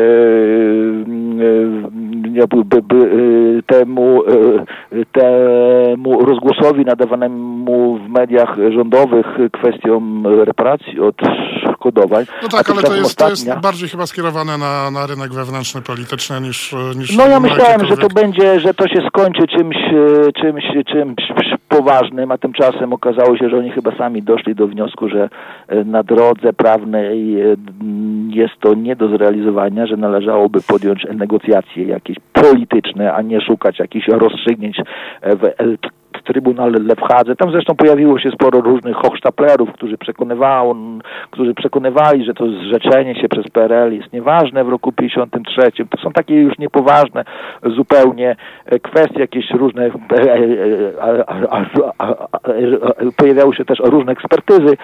e, temu, temu rozgłosowi nadawanemu w mediach rządowych kwestiom reparacji, odszkodowań. No tak, ale to jest, to jest ostatnia- bardziej chyba skierowane na, na rynek wewnętrzny, polityczny niż, niż No ja myślałem, że to będzie, że to się skończy czymś, czymś, czymś poważnym, a tymczasem okazało się, że oni chyba sami doszli do wniosku, że e, na drodze prawnej e, jest to nie do zrealizowania, że należałoby podjąć negocjacje jakieś polityczne, a nie szukać jakichś rozstrzygnięć e, w e, Trybunale w Hadze. Tam zresztą pojawiło się sporo różnych hochsztaplerów, którzy, którzy przekonywali, że to zrzeczenie się przez PRL jest nieważne w roku 53. To są takie już niepoważne zupełnie e, kwestie, jakieś różne e, e, pojawiały się też różne ekspertyzy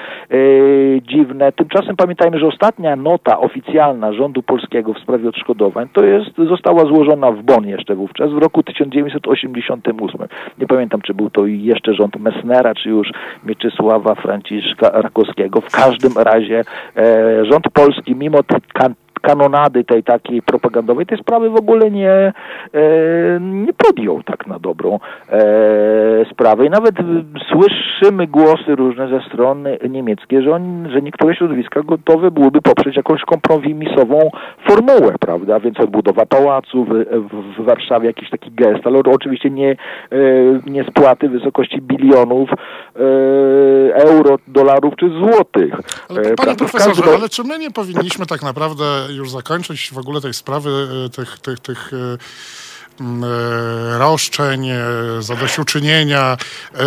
dziwne. Tymczasem pamiętajmy, że ostatnia nota oficjalna rządu polskiego w sprawie odszkodowań to jest, została złożona w Bonn jeszcze wówczas w roku 1988. Nie pamiętam, czy był to jeszcze rząd Messnera, czy już Mieczysława Franciszka Rakowskiego. W każdym razie e, rząd polski, mimo t- kan- kanonady tej takiej propagandowej, tej sprawy w ogóle nie, e, nie podjął tak na dobrą e, sprawę. I nawet słyszymy głosy różne ze strony niemieckie, że, on, że niektóre środowiska gotowe byłyby poprzeć jakąś kompromisową formułę, prawda? Więc odbudowa pałacu w, w, Warszawie, jakiś taki gest, ale oczywiście nie, e, nie spłaty w wysokości bilionów e, euro, dolarów czy złotych. Ale, E, panie profesorze, każdym- ale czy my nie powinniśmy tak naprawdę już zakończyć w ogóle tej sprawy, e, tych, tych, tych e, roszczeń, e, zadośćuczynienia. E,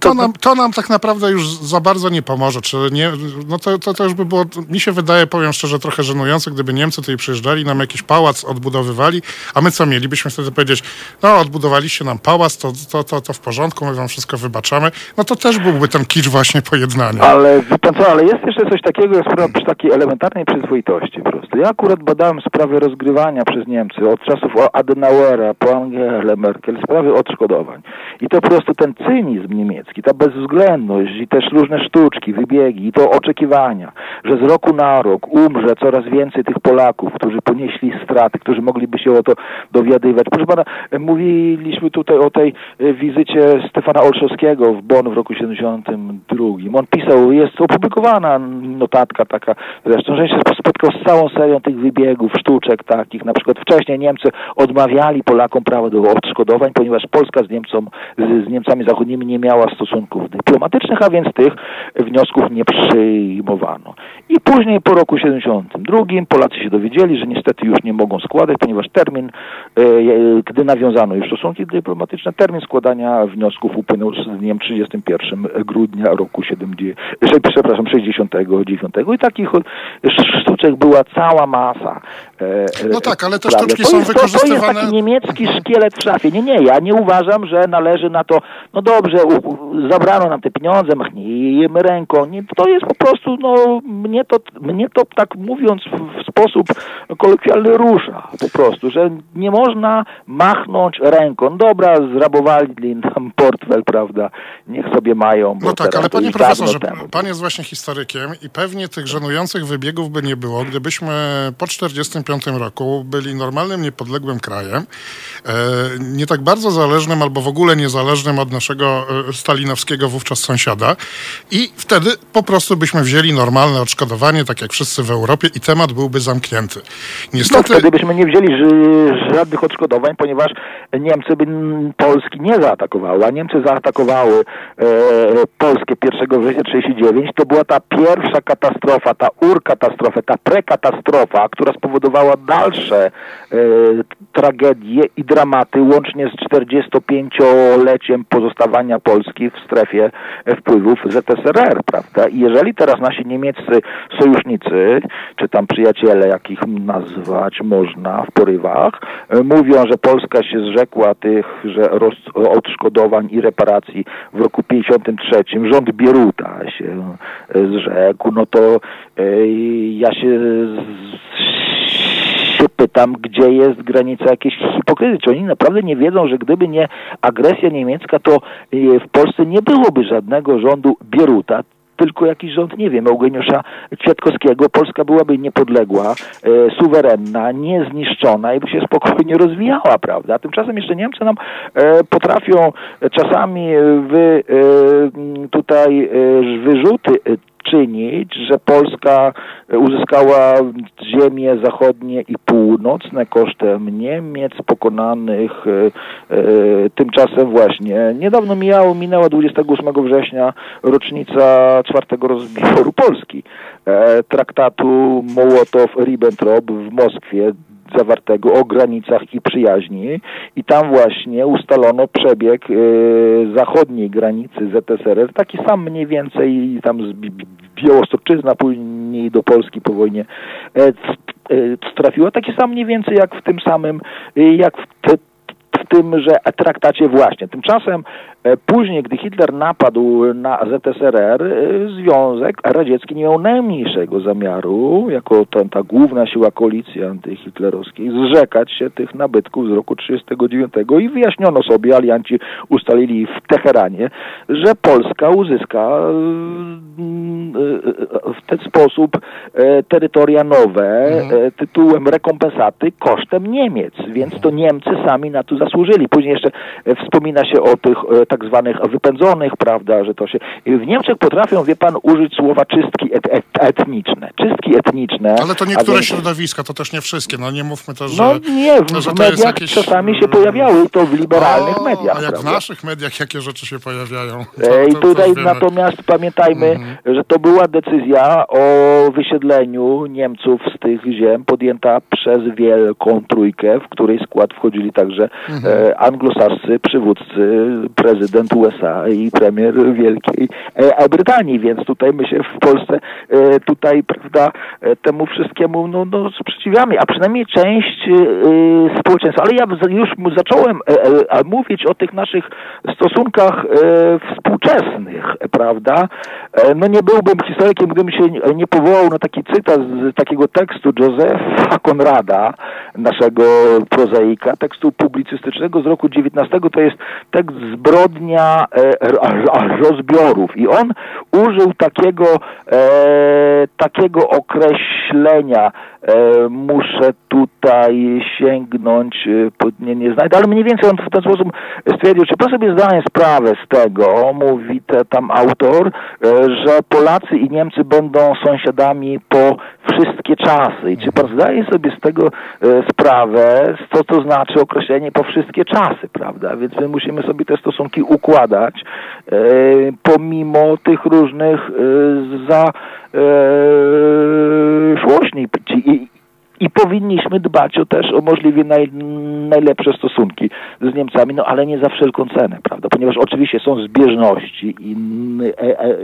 To nam, to nam tak naprawdę już za bardzo nie pomoże. Czy nie, no to, to, to już by było, mi się wydaje, powiem szczerze, trochę żenujące, gdyby Niemcy tutaj przyjeżdżali, nam jakiś pałac odbudowywali, a my co mielibyśmy wtedy powiedzieć, no odbudowaliście nam pałac, to, to, to, to w porządku, my wam wszystko wybaczamy. No to też byłby ten kicz właśnie pojednania. Ale pan co, ale jest jeszcze coś takiego, jak sprawa przy takiej elementarnej przyzwoitości po prostu. Ja akurat badałem sprawę rozgrywania przez Niemcy od czasów Adenauera po Angelę Merkel, sprawy odszkodowań. I to po prostu ten cynizm niemiecki, ta bezwzględność i też różne sztuczki, wybiegi i to oczekiwania, że z roku na rok umrze coraz więcej tych Polaków, którzy ponieśli straty, którzy mogliby się o to dowiadywać. Proszę pana, mówiliśmy tutaj o tej e, wizycie Stefana Olszowskiego w Bonn w roku 72. On pisał, jest opublikowana notatka taka zresztą, że się spotkał z całą serią tych wybiegów, sztuczek takich. Na przykład wcześniej Niemcy odmawiali Polakom prawa do odszkodowań, ponieważ Polska z, Niemcom, z, z Niemcami zachodnimi nie miała stosunków dyplomatycznych, a więc tych wniosków nie przyjmowano. I później po roku 72 Polacy się dowiedzieli, że niestety już nie mogą składać, ponieważ termin, e, gdy nawiązano już stosunki dyplomatyczne, termin składania wniosków upłynął z dniem 31 grudnia roku 70, e, przepraszam, 69 i takich sztuczek była cała masa. e, No tak, ale te sztuczki są jest, to, to jest wykorzystywane- taki niemiecki szkielet w szafie. Nie, nie, ja nie uważam, że należy na to, no dobrze, u, u, zabrano nam te pieniądze, machnijmy ręką. Nie, to jest po prostu, no, mnie to, mnie to tak mówiąc sposób kolokwialny rusza po prostu, że nie można machnąć ręką. Dobra, zrabowali nam portfel, prawda, niech sobie mają. No tak, ale panie profesorze, pan jest właśnie historykiem i pewnie tych żenujących wybiegów by nie było, gdybyśmy po 1945 roku byli normalnym, niepodległym krajem, e, nie tak bardzo zależnym albo w ogóle niezależnym od naszego e, stalinowskiego wówczas sąsiada i wtedy po prostu byśmy wzięli normalne odszkodowanie, tak jak wszyscy w Europie i temat byłby zamknięty. No Niestety, wtedy byśmy nie wzięli żadnych odszkodowań, ponieważ Niemcy by Polski nie zaatakowały, a Niemcy zaatakowały e, Polskę 1 września 1939. To była ta pierwsza katastrofa, ta urkatastrofa, ta prekatastrofa, która spowodowała dalsze e, tragedie i dramaty, łącznie z 45-leciem pozostawania Polski w strefie wpływów ZSRR, prawda? I jeżeli teraz nasi niemieccy sojusznicy, czy tam przyjaciele, jakich nazwać można w porywach, e, mówią, że Polska się zrzekła tych, że roz, odszkodowań i reparacji w roku 53, rząd Bieruta się e, zrzekł, no to e, ja się się pytam, gdzie jest granica jakiejś hipokryzji. Czy oni naprawdę nie wiedzą, że gdyby nie agresja niemiecka, to w Polsce nie byłoby żadnego rządu Bieruta, tylko jakiś rząd, nie wiem, Eugeniusza Kwiatkowskiego, Polska byłaby niepodległa, e, suwerenna, niezniszczona i by się spokojnie rozwijała, prawda? Tymczasem jeszcze Niemcy nam e, potrafią czasami wy, e, m, tutaj wyrzuty czynić, że Polska uzyskała ziemie zachodnie i północne kosztem Niemiec pokonanych. E, e, tymczasem właśnie niedawno mijało, minęła 28 września rocznica czwartego rozbioru Polski. E, traktatu Mołotow-Ribbentrop w Moskwie zawartego o granicach i przyjaźni. I tam właśnie ustalono przebieg e, zachodniej granicy ZSRR, taki sam mniej więcej tam z Bi- Bi- Białostoczyzna później do Polski po wojnie e, e, trafiła, taki sam mniej więcej jak w tym samym, e, jak w te, w tymże traktacie właśnie. Tymczasem e, później, gdy Hitler napadł na ZSRR, e, Związek Radziecki nie miał najmniejszego zamiaru, jako ta, ta główna siła koalicji antyhitlerowskiej, zrzekać się tych nabytków z roku 1939 i wyjaśniono sobie, alianci ustalili w Teheranie, że Polska uzyska w ten sposób e, terytoria nowe e, tytułem rekompensaty kosztem Niemiec, więc to Niemcy sami na to zasłużyli. Później jeszcze e, wspomina się o tych tak zwanych wypędzonych, prawda, że to się... W Niemczech potrafią, wie pan, użyć słowa czystki et, et, etniczne. Czystki etniczne. ale to niektóre więc- środowiska, to też nie wszystkie. No nie mówmy też, że... No nie, w, no, że w to mediach jakieś, czasami się pojawiały i to w liberalnych o, mediach, A jak w prawda? naszych mediach jakie rzeczy się pojawiają. I To- to tutaj natomiast pamiętajmy, Mhm. że to była decyzja o wysiedleniu Niemców z tych ziem podjęta przez Wielką Trójkę, w której skład wchodzili także Mhm. e, anglosascy przywódcy, prezydent USA i premier Wielkiej e, Brytanii, więc tutaj my się w Polsce e, tutaj, prawda, temu wszystkiemu no, no, sprzeciwiamy, a przynajmniej część społeczeństwa. Ale ja już zacząłem mówić o tych naszych stosunkach współczesnych, prawda? No nie byłbym historykiem, gdybym się nie- powołał na taki cytat z takiego tekstu Józefa Konrada, naszego prozaika, tekstu publicystycznego z roku 19. To jest tekst Zbrodnia e, rozbiorów i on użył takiego, e, takiego określenia, muszę tutaj sięgnąć, e, nie, nie znajdę, ale mniej więcej on w ten sposób stwierdził, czy pan sobie zdaje sprawę z tego, mówi te, tam autor, e, że Polacy i Niemcy będą sąsiadami po wszystkie czasy. I czy pan zdaje sobie z tego e, sprawę, co to znaczy określenie po wszystkie czasy, prawda? Więc my musimy sobie te stosunki układać, e, pomimo tych różnych e, za e, szłośni. I, i powinniśmy dbać o też o możliwie naj, najlepsze stosunki z Niemcami, no ale nie za wszelką cenę, prawda? Ponieważ oczywiście są zbieżności inny, e, e,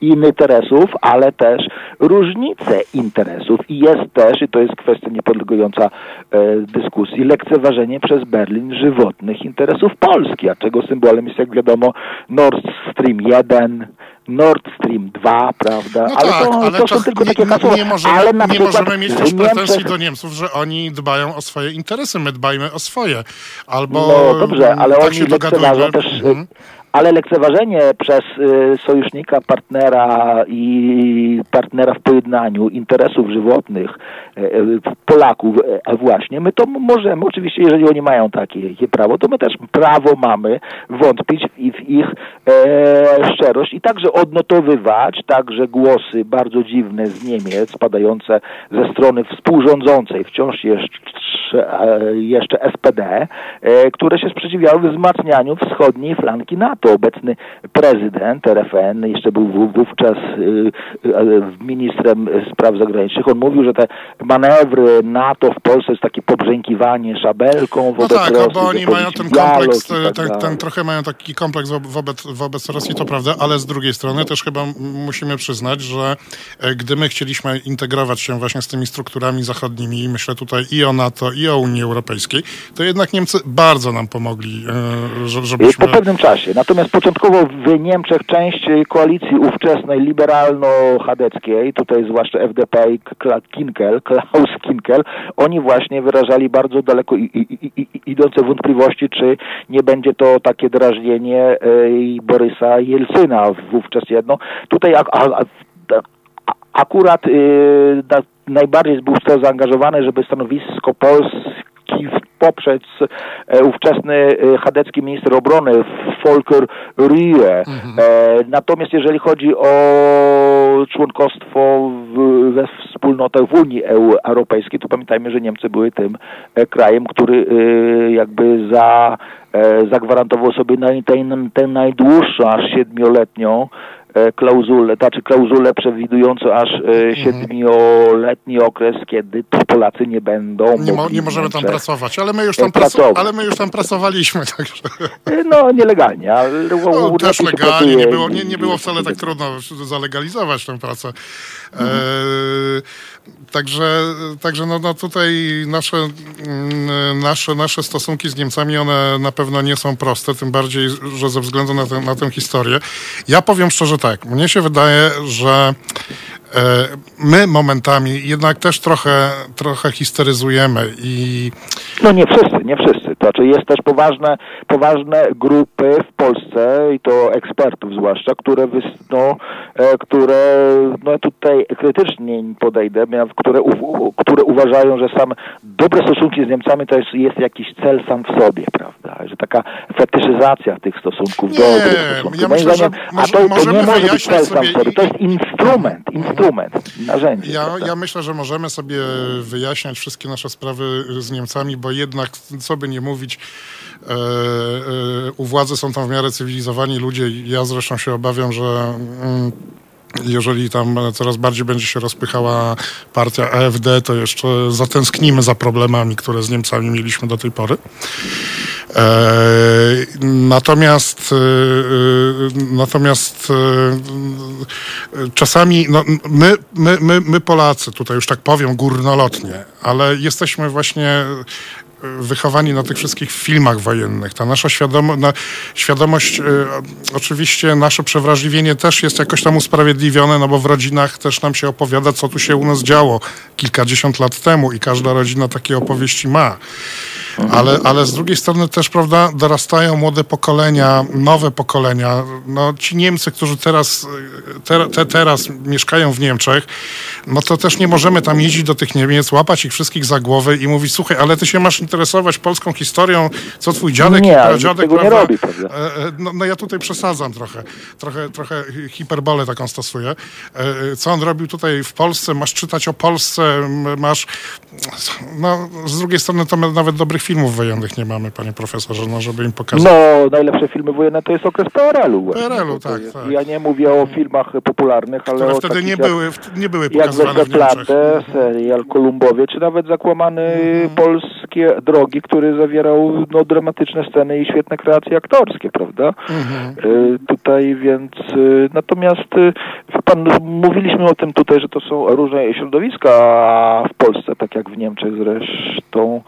interesów, ale też różnice interesów i jest też, i to jest kwestia niepodlegająca e, dyskusji, lekceważenie przez Berlin żywotnych interesów Polski, a czego symbolem jest, jak wiadomo, Nord Stream 1, Nord Stream 2, prawda? No ale tak, to, ale to są czas- tylko nie, takie hasła. nie możemy, ale na nie możemy mieć też pretensji Niemczech- do Niemców, że oni dbają o swoje interesy, my dbajmy o swoje. Albo No dobrze, ale tak oni się lekceważą też, Mhm. Ale lekceważenie przez y, sojusznika, partnera i partnera w pojednaniu interesów żywotnych y, y, Polaków e, właśnie, my to możemy, oczywiście jeżeli oni mają takie, prawo, to my też prawo mamy wątpić w ich e, szczerość i także odnotowywać także głosy bardzo dziwne z Niemiec, padające ze strony współrządzącej, wciąż jeszcze, e, jeszcze SPD, e, które się sprzeciwiały wzmacnianiu wschodniej flanki NATO. Obecny prezydent RFN, jeszcze był wówczas e, ministrem spraw zagranicznych, on mówił, że te manewry NATO w Polsce jest takie pobrzękiwanie szabelką wobec No tak, Rosji, bo oni mają ten kompleks, tak ten, ten trochę mają taki kompleks wo- wobec, wobec Rosji, to prawda, ale z drugiej strony też chyba musimy przyznać, że e, gdy my chcieliśmy integrować się właśnie z tymi strukturami zachodnimi, myślę tutaj i o NATO, i o Unii Europejskiej, to jednak Niemcy bardzo nam pomogli, e, że- żebyśmy... Po pewnym czasie. Natomiast początkowo w Niemczech część koalicji ówczesnej liberalno-chadeckiej, tutaj zwłaszcza FDP i Kinkel, Klaus Kinkel, oni właśnie wyrażali bardzo daleko i, i, i, idące wątpliwości, czy nie będzie to takie drażnienie e, i Borysa Jelcyna wówczas jedno. Tutaj a, a, a, akurat y, na, najbardziej był w to zaangażowany, żeby stanowisko Polski poprzeć e, ówczesny e, chadecki minister obrony Volker Rühe. E, natomiast jeżeli chodzi o członkostwo we wspólnotach w Unii EU- Europejskiej, to pamiętajmy, że Niemcy były tym krajem, który jakby za, zagwarantował sobie naj, tę, tę najdłuższą, aż siedmioletnią klauzulę, znaczy klauzulę przewidującą aż e, siedmioletni okres, kiedy to Polacy nie będą Nie, mo, nie możemy tam pracować, ale my już tam, e, pracować. ale my już tam pracowaliśmy, także... e, No, nielegalnie, ale No, też legalnie, nie było, nie, nie było wcale tak trudno zalegalizować tę pracę. E, także także no, no tutaj nasze, mm, nasze, nasze stosunki z Niemcami, one na pewno nie są proste, tym bardziej, że ze względu na, tę- na tę historię. Ja powiem szczerze tak, mnie się wydaje, że my momentami jednak też trochę, trochę histeryzujemy i No nie wszyscy, nie wszyscy. To znaczy jest też poważne, poważne grupy w Polsce i to ekspertów zwłaszcza, które, wys- no, e, które no tutaj krytycznie podejdę, które, u, które uważają, że sam dobre stosunki z Niemcami to jest, jest jakiś cel sam w sobie, prawda? Że taka fetyszyzacja tych stosunków, Nie, dobrych stosunków. ja myślę, że zdaniem, a to, to nie może być cel sam w sobie, to jest instrument, instrument, narzędzie. Ja, ja myślę, że możemy sobie wyjaśniać wszystkie nasze sprawy z Niemcami, bo jednak, co by nie mówić, e, e, u władzy są tam w miarę cywilizowani ludzie. Ja zresztą się obawiam, że mm, jeżeli tam coraz bardziej będzie się rozpychała partia AfD, to jeszcze zatęsknimy za problemami, które z Niemcami mieliśmy do tej pory. E, natomiast e, e, natomiast e, czasami no, my, my, my, my Polacy, tutaj już tak powiem górnolotnie, ale jesteśmy właśnie e, wychowani na tych wszystkich filmach wojennych. Ta nasza świadomo, na, świadomość, e, oczywiście nasze przewrażliwienie też jest jakoś tam usprawiedliwione, no bo w rodzinach też nam się opowiada, co tu się u nas działo kilkadziesiąt lat temu i każda rodzina takie opowieści ma. Ale, ale z drugiej strony też, prawda, dorastają młode pokolenia, nowe pokolenia. No, ci Niemcy, którzy teraz, te, te, teraz mieszkają w Niemczech, no to też nie możemy tam jeździć do tych Niemiec, łapać ich wszystkich za głowę i mówić, słuchaj, ale ty się masz interesować polską historią, co twój dziadek Nie, i pradziadek, tego nie prawda? robi, prawda? E, e, No, no ja tutaj przesadzam trochę. Trochę, trochę hiperbolę taką stosuję. E, Co on robił tutaj w Polsce? Masz czytać o Polsce, masz... No, z drugiej strony to nawet dobrych filmów wojennych nie mamy, panie profesorze, no żeby im pokazać. No, najlepsze filmy wojenne to jest okres PRL-u. właśnie. PRL-u, To tak, tak. Ja nie mówię o filmach popularnych, ale które o wtedy nie jak, były, nie były jak pokazywane w Niemczech. Westerplatte, serial Kolumbowie, czy nawet zakłamany Mhm. polskie drogi, który zawierał no, dramatyczne sceny i świetne kreacje aktorskie, prawda? Mhm. Y, tutaj więc y, natomiast y, pan, no, mówiliśmy o tym tutaj, że to są różne środowiska w Polsce, tak jak w Niemczech zresztą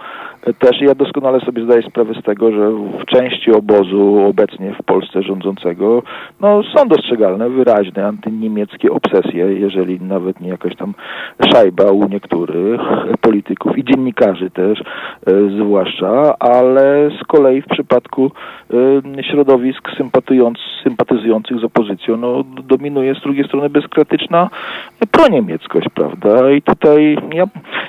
też ja doskonale sobie zdaję sprawę z tego, że w części obozu obecnie w Polsce rządzącego no, są dostrzegalne wyraźne antyniemieckie obsesje, jeżeli nawet nie jakaś tam szajba u niektórych polityków i dziennikarzy też e, zwłaszcza, ale z kolei w przypadku e, środowisk sympatyzujących z opozycją no, dominuje z drugiej strony bezkrytyczna proniemieckość, prawda? I tutaj ja,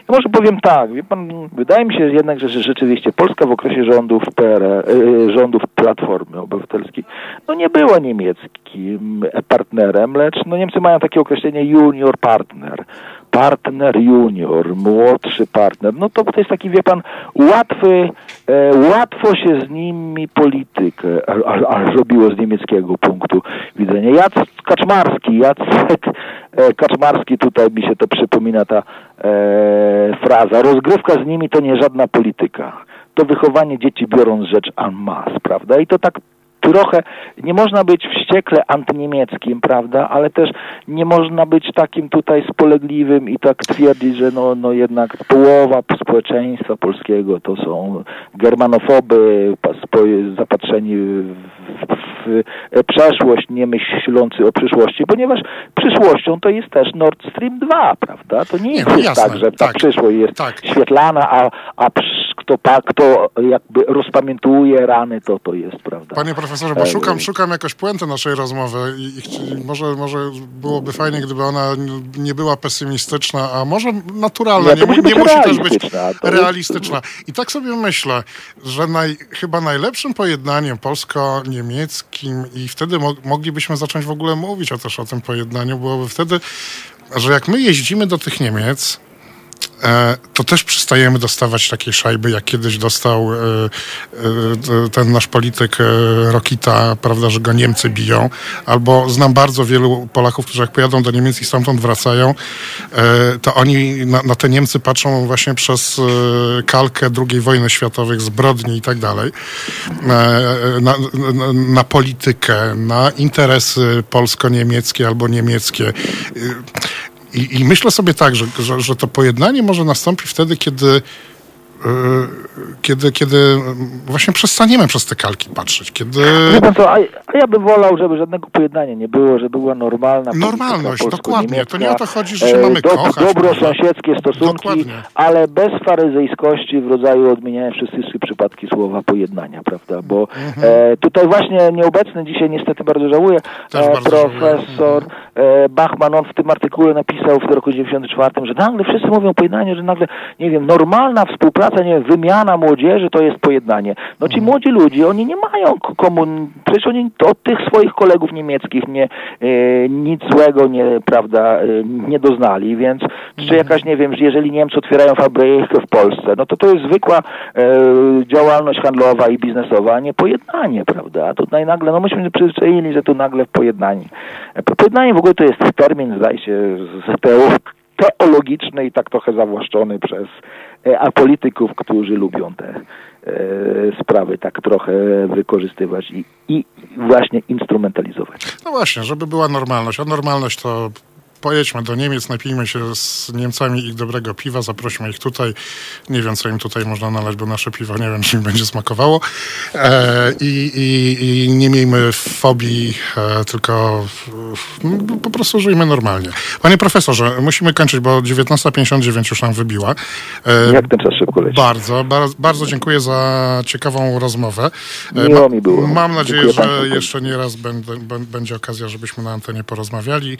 ja może powiem tak, wie pan, wydaje mi się jednak, że, że rzeczywiście Polska w okresie rządów PRL, e, rządów Platformy Obywatelskiej, no nie była niemieckim partnerem, lecz no Niemcy mają takie określenie junior partner partner junior, młodszy partner, no to to jest taki, wie pan, łatwy, e, łatwo się z nimi politykę a, a, a robiło z niemieckiego punktu widzenia. Jacek Kaczmarski, Jacek Kaczmarski, tutaj mi się to przypomina ta e, fraza, rozgrywka z nimi to nie żadna polityka. To wychowanie dzieci biorąc rzecz en masse, prawda? I to tak trochę nie można być wściekle antyniemieckim, prawda, ale też nie można być takim tutaj spolegliwym i tak twierdzić, że no, no jednak połowa społeczeństwa polskiego to są germanofoby zapatrzeni w, w, w przeszłość, nie myślący o przyszłości, ponieważ przyszłością to jest też Nord Stream 2, prawda? To nie jest nie, no jasne, tak, że ta tak, przyszłość jest tak. świetlana, a, a kto, kto jakby rozpamiętuje rany, to to jest, prawda? Panie profesorze, bo szukam, szukam jakoś puenty naszej rozmowy i, i może, może byłoby fajnie, gdyby ona nie była pesymistyczna, a może naturalna, nie, nie, nie musi też być realistyczna. I tak sobie myślę, że naj, chyba najlepszym pojednaniem polsko-niemieckim i wtedy mo moglibyśmy zacząć w ogóle mówić o, też o tym pojednaniu, byłoby wtedy, że jak my jeździmy do tych Niemiec, to też przestajemy dostawać takiej szajby, jak kiedyś dostał e, e, ten nasz polityk Rokita, prawda, że go Niemcy biją. Albo znam bardzo wielu Polaków, którzy jak pojadą do Niemiec i stamtąd wracają, to oni na, na te Niemcy patrzą właśnie przez kalkę II wojny światowej, zbrodni i tak dalej, na, na politykę, na interesy polsko-niemieckie albo niemieckie. I, I, myślę sobie tak, że, że, że to pojednanie może nastąpić wtedy, kiedy kiedy, kiedy właśnie przestaniemy przez te kalki patrzeć, kiedy... Co, a, ja bym wolał, żeby żadnego pojednania nie było, żeby była normalna Normalność, dokładnie. To nie o to chodzi, że się mamy e, do, kochać. Dobrosąsiedzkie stosunki, dokładnie. ale bez faryzejskości w rodzaju odmieniania wszystkich przypadki słowa pojednania, prawda? Bo mhm. e, tutaj właśnie nieobecny dzisiaj niestety bardzo żałuję e, bardzo profesor żałuję. E, Bachman, on w tym artykule napisał w roku 94, że nagle wszyscy mówią pojednanie, że nagle, nie wiem, normalna współpraca praca, nie wymiana młodzieży to jest pojednanie. No ci młodzi ludzie, oni nie mają komun... Przecież oni od tych swoich kolegów niemieckich nie, e, nic złego nie, prawda, e, nie doznali, więc czy mhm. jakaś, nie wiem, jeżeli Niemcy otwierają fabrykę w Polsce, no to to jest zwykła e, działalność handlowa i biznesowa, a nie pojednanie, prawda? A tutaj nagle, no myśmy przyzwyczaili, że tu nagle pojednanie. Pojednanie w ogóle to jest termin, zdaje się, z teologiczny i tak trochę zawłaszczony przez a polityków, którzy lubią te e, sprawy tak trochę wykorzystywać i, i właśnie instrumentalizować. No właśnie, żeby była normalność. A normalność to pojedźmy do Niemiec, napijmy się z Niemcami ich dobrego piwa, zaprośmy ich tutaj. Nie wiem, co im tutaj można nalać, bo nasze piwo nie wiem, czy im będzie smakowało. E, i, i, i, nie miejmy fobii, e, tylko no, po prostu żyjmy normalnie. Panie profesorze, musimy kończyć, bo 19.59 już nam wybiła. E, Jak ten czas szybko leci. Bardzo, bardzo, bardzo dziękuję za ciekawą rozmowę. E, Miło mi było. Mam nadzieję, dziękuję że jeszcze nie raz będę, będzie okazja, żebyśmy na antenie porozmawiali.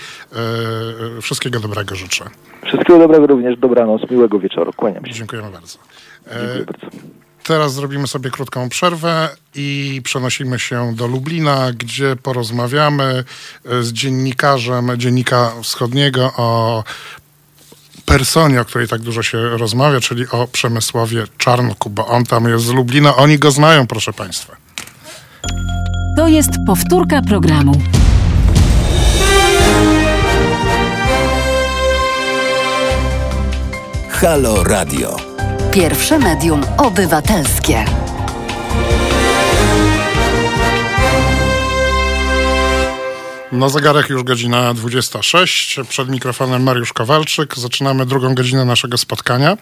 E, wszystkiego dobrego życzę. Wszystkiego dobrego również, dobranoc, miłego wieczoru. Kłaniam się. Dziękujemy bardzo. E, Dziękuję bardzo. Teraz zrobimy sobie krótką przerwę i przenosimy się do Lublina, gdzie porozmawiamy e, z dziennikarzem Dziennika Wschodniego o personie, o której tak dużo się rozmawia, czyli o Przemysławie Czarnku, bo on tam jest z Lublina. Oni go znają, proszę Państwa. To jest powtórka programu. Halo Radio. Pierwsze medium obywatelskie. Na zegarach już godzina 26. Przed mikrofonem Mariusz Kowalczyk. Zaczynamy drugą godzinę naszego spotkania.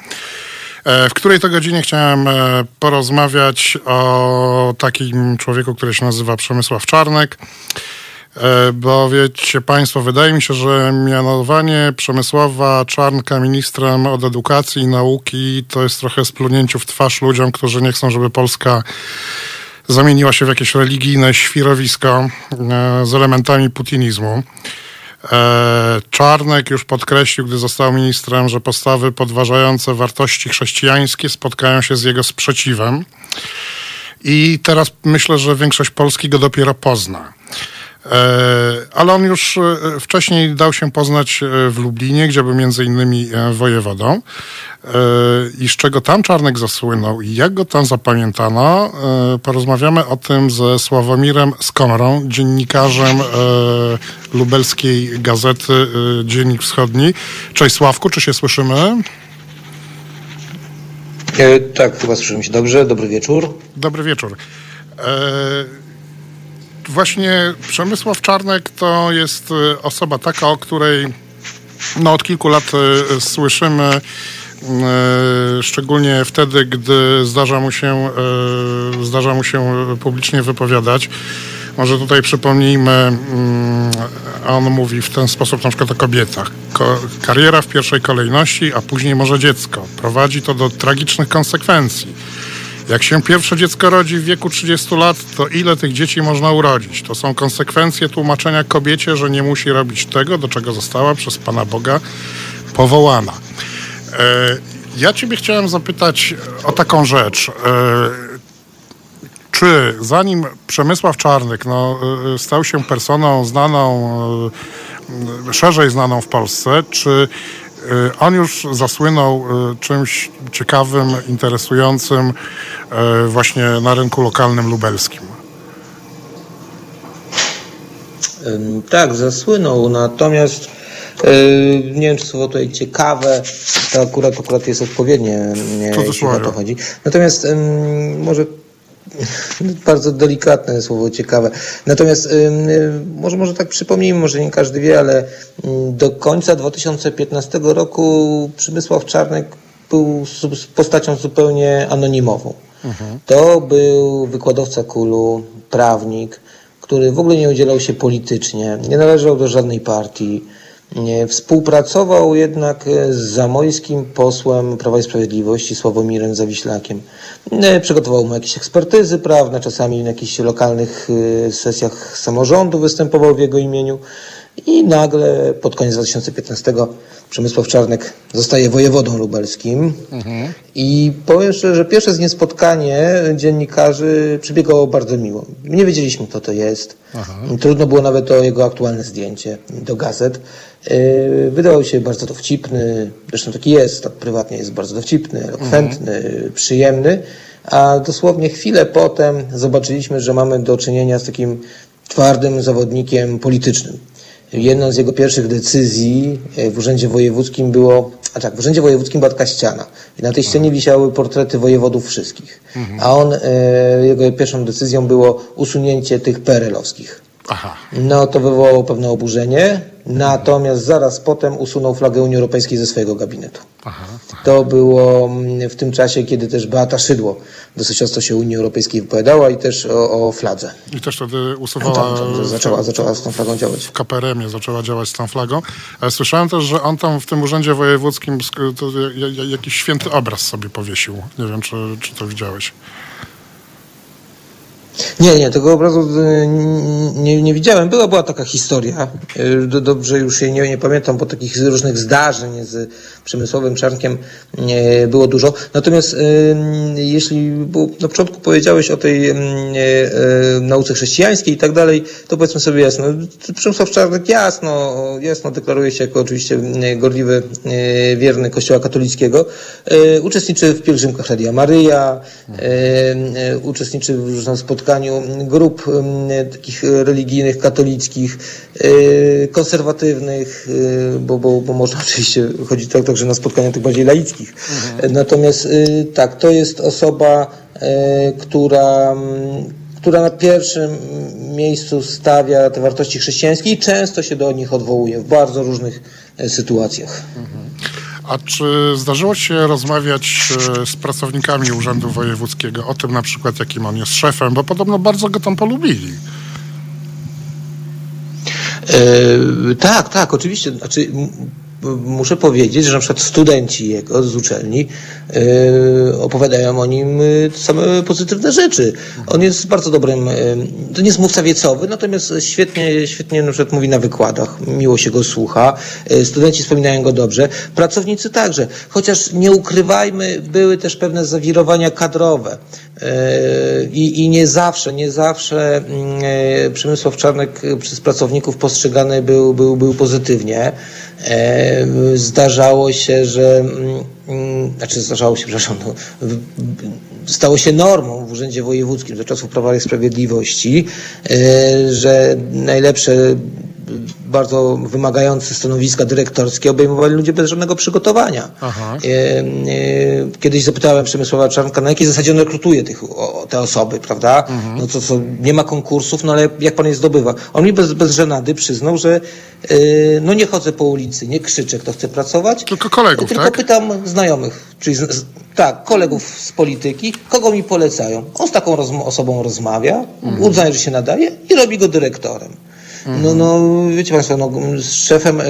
E, w której to godzinie chciałem e, porozmawiać o takim człowieku, który się nazywa Przemysław Czarnek. E, bo wiecie Państwo, wydaje mi się, że mianowanie Przemysława Czarnka ministrem od edukacji i nauki to jest trochę splunięciu w twarz ludziom, którzy nie chcą, żeby Polska zamieniła się w jakieś religijne świrowisko z elementami putinizmu. E, Czarnek już podkreślił, gdy został ministrem, że postawy podważające wartości chrześcijańskie spotkają się z jego sprzeciwem. I teraz myślę, że większość Polski go dopiero pozna. E, ale on już e, wcześniej dał się poznać e, w Lublinie, gdzie był między innymi wojewodą. I z czego tam Czarnek zasłynął i jak go tam zapamiętano, porozmawiamy o tym ze Sławomirem Skomrą, dziennikarzem lubelskiej gazety Dziennik Wschodni. Cześć Sławku, czy się słyszymy? tak, chyba słyszymy się dobrze. Dobry wieczór. Dobry wieczór właśnie Przemysław Czarnek to jest y, osoba taka, o której no, od kilku lat y, słyszymy, y, szczególnie wtedy, gdy zdarza mu się, zdarza mu się publicznie wypowiadać. Może tutaj przypomnijmy, mm, on mówi w ten sposób na przykład o kobietach. kariera w pierwszej kolejności, a później może dziecko. Prowadzi to do tragicznych konsekwencji jak się pierwsze dziecko rodzi w wieku 30 lat, to ile tych dzieci można urodzić? To są konsekwencje tłumaczenia kobiecie, że nie musi robić tego, do czego została przez Pana Boga powołana. E, ja Ciebie chciałem zapytać o taką rzecz. E, czy zanim Przemysław Czarnek no, e, stał się personą znaną, szerzej znaną w Polsce, czy on już zasłynął y, czymś ciekawym, interesującym y, właśnie na rynku lokalnym lubelskim. Tak, zasłynął, natomiast nie wiem, czy słowo tutaj ciekawe, to akurat, akurat jest odpowiednie, jeśli o to chodzi. Natomiast może bardzo delikatne słowo, ciekawe. Natomiast y, może, może tak przypomnijmy, może nie każdy wie, ale do końca 2015 roku Przemysław Czarnek był postacią zupełnie anonimową. Mhm. To był wykładowca kulu, prawnik, który w ogóle nie udzielał się politycznie, nie należał do żadnej partii. Współpracował jednak z zamojskim posłem Prawa i Sprawiedliwości Sławomirem Zawiślakiem. Przygotował mu jakieś ekspertyzy prawne, czasami na jakichś lokalnych y, sesjach samorządu występował w jego imieniu. I nagle pod koniec 2015 Przemysław Czarnek zostaje wojewodą lubelskim. Mhm. I powiem szczerze, że pierwsze z nie spotkanie dziennikarzy przebiegało bardzo miło. Nie wiedzieliśmy, kto to jest. Aha. Trudno było nawet o jego aktualne zdjęcie do gazet. Yy, wydawał się bardzo dowcipny, zresztą taki jest, tak prywatnie jest bardzo dowcipny, elokwentny, mhm. przyjemny. A dosłownie chwilę potem zobaczyliśmy, że mamy do czynienia z takim twardym zawodnikiem politycznym. Jedną z jego pierwszych decyzji e, w Urzędzie Wojewódzkim było, a tak, w Urzędzie Wojewódzkim była taka ściana. I na tej ścianie wisiały portrety wojewodów wszystkich. Mhm. A on, e, jego pierwszą decyzją było usunięcie tych perelowskich. Aha. No to wywołało pewne oburzenie, natomiast zaraz potem usunął flagę Unii Europejskiej ze swojego gabinetu. Aha. To było mm, w tym czasie, kiedy też Beata Szydło dosyć często się Unii Europejskiej wypowiadała i też o, o fladze. I też wtedy usuwała... Tam, tam, zaczęła, zaczęła z tą flagą działać. W KPRM-ie zaczęła działać z tą flagą. Ale słyszałem też, że on tam w tym urzędzie wojewódzkim jakiś święty obraz sobie powiesił. Nie wiem, czy, czy to widziałeś. Nie, nie, tego obrazu y, nie, nie widziałem. Była, była taka historia. Y, dobrze już jej nie, nie pamiętam, bo takich różnych zdarzeń z Przemysłowym Czarnkiem było dużo. Natomiast y, jeśli na początku powiedziałeś o tej nauce chrześcijańskiej i tak dalej, to powiedzmy sobie jasno. Przemysław Czarnek jasno, jasno deklaruje się jako oczywiście gorliwy, wierny Kościoła katolickiego. Uczestniczy w pielgrzymkach Radia Maryja, uczestniczy w różnych spotkaniach grup takich religijnych, katolickich, y, konserwatywnych, y, bo, bo, bo można oczywiście chodzić tak, także na spotkania tych bardziej laickich. Mhm. Natomiast y, tak, to jest osoba, która która na pierwszym miejscu stawia te wartości chrześcijańskie i często się do nich odwołuje w bardzo różnych sytuacjach. Mhm. A czy zdarzyło się rozmawiać e, z pracownikami Urzędu Wojewódzkiego o tym na przykład, jakim on jest szefem, bo podobno bardzo go tam polubili? Yy, tak, tak, oczywiście. Znaczy, muszę powiedzieć, że na przykład studenci jego z uczelni yy, opowiadają o nim yy, same pozytywne rzeczy. On jest bardzo dobrym, yy, to nie jest mówca wiecowy, natomiast świetnie, świetnie na przykład mówi na wykładach, miło się go słucha, yy, studenci wspominają go dobrze, pracownicy także, chociaż nie ukrywajmy, były też pewne zawirowania kadrowe. Yy, I, I nie zawsze, nie zawsze yy, Przemysław Czarnek przez pracowników postrzegany był, był, był pozytywnie. Zdarzało się, że, mm, mm, znaczy zdarzało się, przepraszam, no, stało się normą w Urzędzie Wojewódzkim za czasów Prawa i Sprawiedliwości, że najlepsze bardzo wymagające stanowiska dyrektorskie obejmowali ludzie bez żadnego przygotowania. E, e, kiedyś zapytałem Przemysława Czarnka, na jakiej zasadzie on rekrutuje tych, o, te osoby, prawda? Mhm. No to co, nie ma konkursów, no ale jak pan je zdobywa? On mi bez, bez żenady przyznał, że e, no nie chodzę po ulicy, nie krzyczę, kto chce pracować. Tylko kolegów, Tylko tak? pytam znajomych, czyli z, z, tak, kolegów z polityki, kogo mi polecają. On z taką osobą rozmawia, mhm. uznaje, że się nadaje i robi go dyrektorem. No, no wiecie Państwo, no, z szefem e,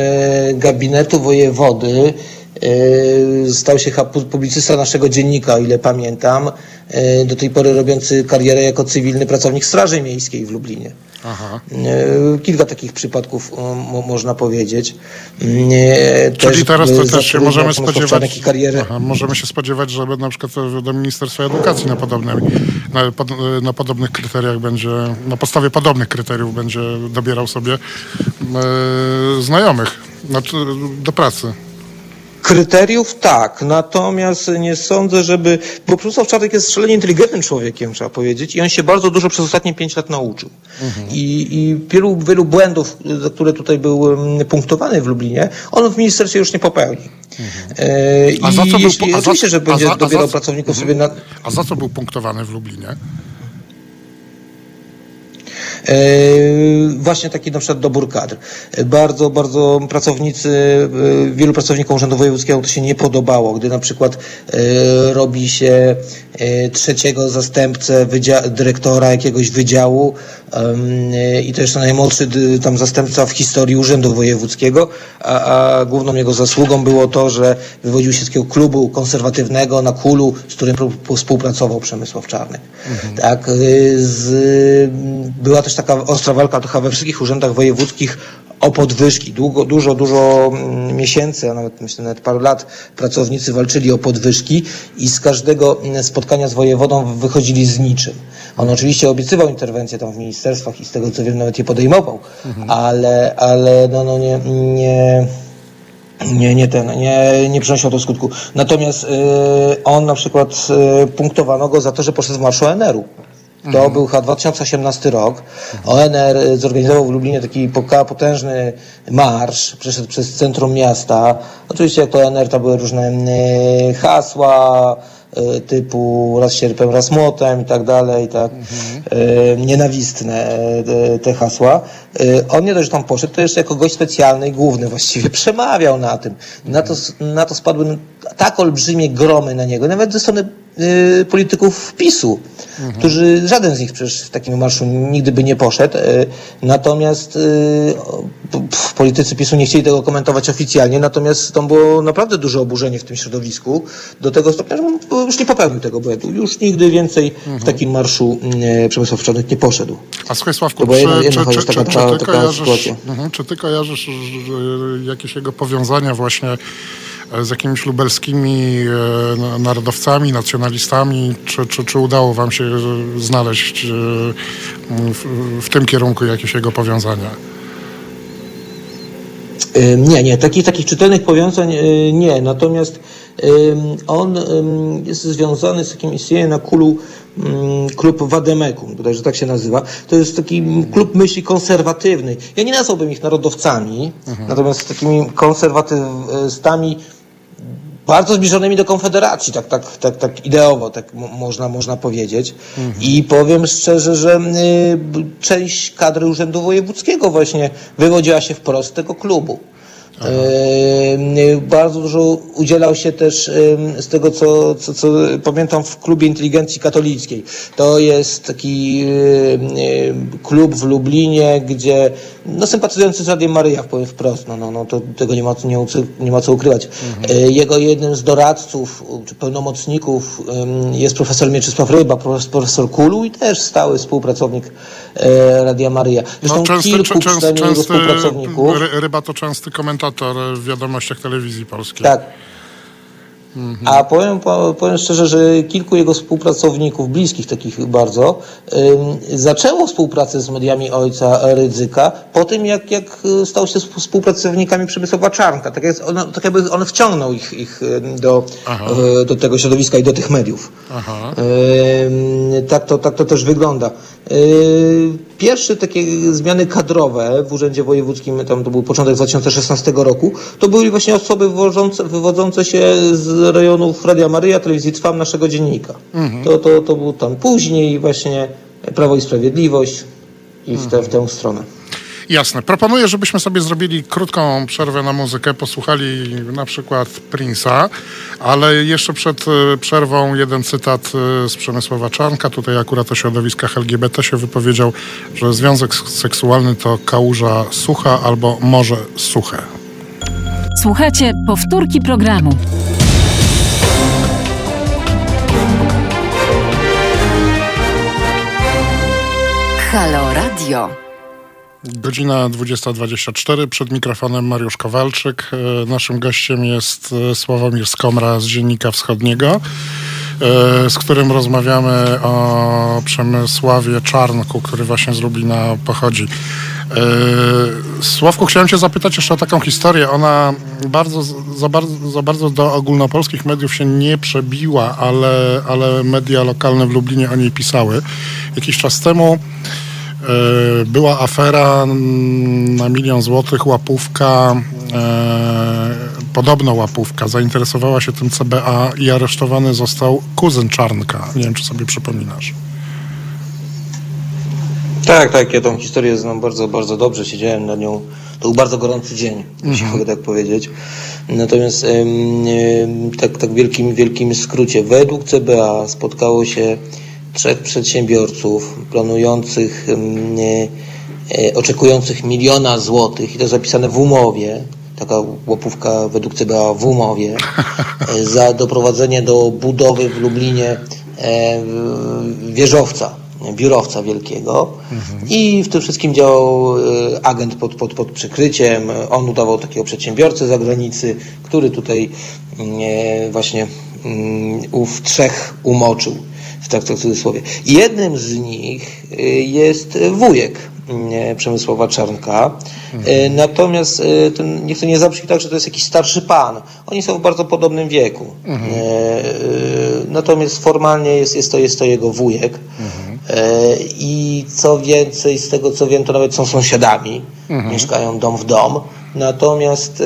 gabinetu wojewody e, stał się publicysta naszego dziennika, o ile pamiętam, e, do tej pory robiący karierę jako cywilny pracownik Straży Miejskiej w Lublinie. Aha. Kilka takich przypadków można powiedzieć. E, Czyli teraz to też się możemy spodziewać. Aha, możemy się spodziewać, że na przykład do Ministerstwa Edukacji na, podobnym, na, pod, na podobnych kryteriach będzie, na podstawie podobnych kryteriów będzie dobierał sobie e, znajomych znaczy, do pracy. Kryteriów tak, natomiast nie sądzę, żeby. Bo profesor Czarek jest szalenie inteligentnym człowiekiem, trzeba powiedzieć, i on się bardzo dużo przez ostatnie pięć lat nauczył. Mhm. I, I wielu, wielu błędów, które tutaj były mm, punktowane w Lublinie, on w ministerstwie już nie popełni. Mhm. E, a za co był, jeśli, a za, oczywiście, że będzie za, dobierał za, pracowników mhm. sobie na. A za co był punktowany w Lublinie? E, właśnie taki na przykład dobór kadr. Bardzo, bardzo pracownicy, e, wielu pracownikom Urzędu Wojewódzkiego to się nie podobało, gdy na przykład e, robi się trzeciego zastępcę dyrektora jakiegoś wydziału i to jest najmłodszy tam zastępca w historii Urzędu Wojewódzkiego, a, a główną jego zasługą było to, że wywodził się z takiego klubu konserwatywnego na Kulu, z którym współpracował Przemysław Czarnek. Mhm. Tak, z, była też taka ostra walka trochę we wszystkich urzędach wojewódzkich o podwyżki. Długo, dużo, dużo mm, miesięcy, a nawet myślę nawet paru lat pracownicy walczyli o podwyżki i z każdego mm, spotkania z wojewodą wychodzili z niczym. On oczywiście obiecywał interwencję tam w ministerstwach i z tego co wiem nawet je podejmował, mhm. ale, ale no, no nie, nie nie, nie ten, nie, nie przynosił do skutku. Natomiast y, on na przykład y, punktowano go za to, że poszedł z marszu ONR-u. To mhm. był chyba 2018 rok. ONR y, zorganizował w Lublinie taki potężny marsz, przeszedł przez centrum miasta. Oczywiście jak to ONR to były różne y, hasła, y, typu raz sierpem, raz młotem i tak dalej, tak, mhm. nienawistne te hasła. On nie dość, że tam poszedł, to jeszcze jako gość specjalny i główny właściwie przemawiał na tym. Na to, na to spadły tak olbrzymie gromy na niego, nawet ze strony y, polityków PiSu, mhm. którzy, żaden z nich przecież w takim marszu nigdy by nie poszedł. Y, natomiast y, politycy PiSu nie chcieli tego komentować oficjalnie, natomiast tam było naprawdę duże oburzenie w tym środowisku, do tego stopnia, że już nie popełnił tego błędu. Już nigdy więcej mhm. w takim marszu y, Przemysław Czarnek nie poszedł. A słuchaj Sławku, czy, jedna, czy, czy, taka, czy, ty kojarzysz, mhm, czy ty kojarzysz jakieś jego powiązania właśnie z jakimiś lubelskimi e, narodowcami, nacjonalistami? Czy, czy, czy udało wam się znaleźć e, w, w tym kierunku jakieś jego powiązania? Nie, nie, takich, takich czytelnych powiązań e, nie. Natomiast on jest związany z takim istnieje na kulu klub Wademekum, bodajże tak się nazywa. To jest taki klub myśli konserwatywnej. Ja nie nazwałbym ich narodowcami, mhm. natomiast takimi konserwatystami bardzo zbliżonymi do Konfederacji, tak, tak, tak, tak ideowo, tak można, można powiedzieć. Mhm. I powiem szczerze, że y, część kadry Urzędu Wojewódzkiego właśnie wywodziła się wprost z tego klubu. Bardzo dużo udzielał się też z tego, co, co, co pamiętam w klubie inteligencji katolickiej. To jest taki klub w Lublinie, gdzie no, sympatyzujący z Radiem Maryja, powiem wprost, no, no, no to tego nie ma, nie, nie ma co ukrywać. Mhm. Jego jednym z doradców czy pełnomocników jest profesor Mieczysław Ryba, profesor Kulu i też stały współpracownik e, Radia Maryja. Zresztą no, częsty, kilku częsty, częsty, współpracowników. Ryba to częsty komentator w wiadomościach telewizji polskiej. Tak. Mhm. A powiem, powiem szczerze, że kilku jego współpracowników, bliskich takich bardzo, zaczęło współpracę z mediami ojca Rydzyka po tym, jak, jak stał się współpracownikami Przemysława Czarnka. Tak, jak, on, tak jakby on wciągnął ich, ich do, e, do tego środowiska i do tych mediów. Aha. Tak, to, tak to też wygląda. Pierwsze takie zmiany kadrowe w Urzędzie Wojewódzkim, tam to był początek 2016 roku, to były właśnie osoby wywodzące, wywodzące się z rejonów Radia Maryja, telewizji Trwam, naszego dziennika. Mhm. To, to, to był tam później właśnie Prawo i Sprawiedliwość i w, te, w tę stronę. Jasne. Proponuję, żebyśmy sobie zrobili krótką przerwę na muzykę, posłuchali na przykład Prince'a, ale jeszcze przed e, przerwą jeden cytat e, z Przemysława Czarnka. Tutaj akurat o środowiskach LGBT się wypowiedział, że związek seksualny to kałuża sucha albo morze suche. Słuchajcie powtórki programu. Halo Radio. Godzina 20.24. Przed mikrofonem Mariusz Kowalczyk. E, naszym gościem jest e, Sławomir Skomra z Dziennika Wschodniego, e, z którym rozmawiamy o Przemysławie Czarnku, który właśnie z Lublina pochodzi. Sławku, chciałem cię zapytać jeszcze o taką historię. Ona bardzo, za, bardzo, za bardzo do ogólnopolskich mediów się nie przebiła, ale, ale media lokalne w Lublinie o niej pisały. Jakiś czas temu była afera na milion złotych, łapówka, e, podobno łapówka. Zainteresowała się tym CBA i aresztowany został kuzyn Czarnka. Nie wiem, czy sobie przypominasz. Tak, tak, ja tą historię znam bardzo, bardzo dobrze. Siedziałem na nią. To był bardzo gorący dzień, jeśli mhm. mogę tak powiedzieć. Natomiast tak, tak w wielkim, wielkim skrócie. Według CBA spotkało się trzech przedsiębiorców planujących, e, oczekujących miliona złotych i to zapisane w umowie, taka łapówka według CBA w umowie, e, za doprowadzenie do budowy w Lublinie e, wieżowca, biurowca wielkiego mhm. i w tym wszystkim działał agent pod, pod, pod przykryciem. On udawał takiego przedsiębiorcę z zagranicy, który tutaj właśnie ów trzech umoczył tak w cudzysłowie. Jednym z nich y, jest wujek y, Przemysława Czarnka. Mhm. Natomiast ten, niech to nie zabrzmi tak, że to jest jakiś starszy pan. Oni są w bardzo podobnym wieku. Mhm. Natomiast formalnie jest, jest, to, jest to jego wujek. Mhm. I co więcej, z tego co wiem, to nawet są sąsiadami. Mhm. Mieszkają dom w dom. Natomiast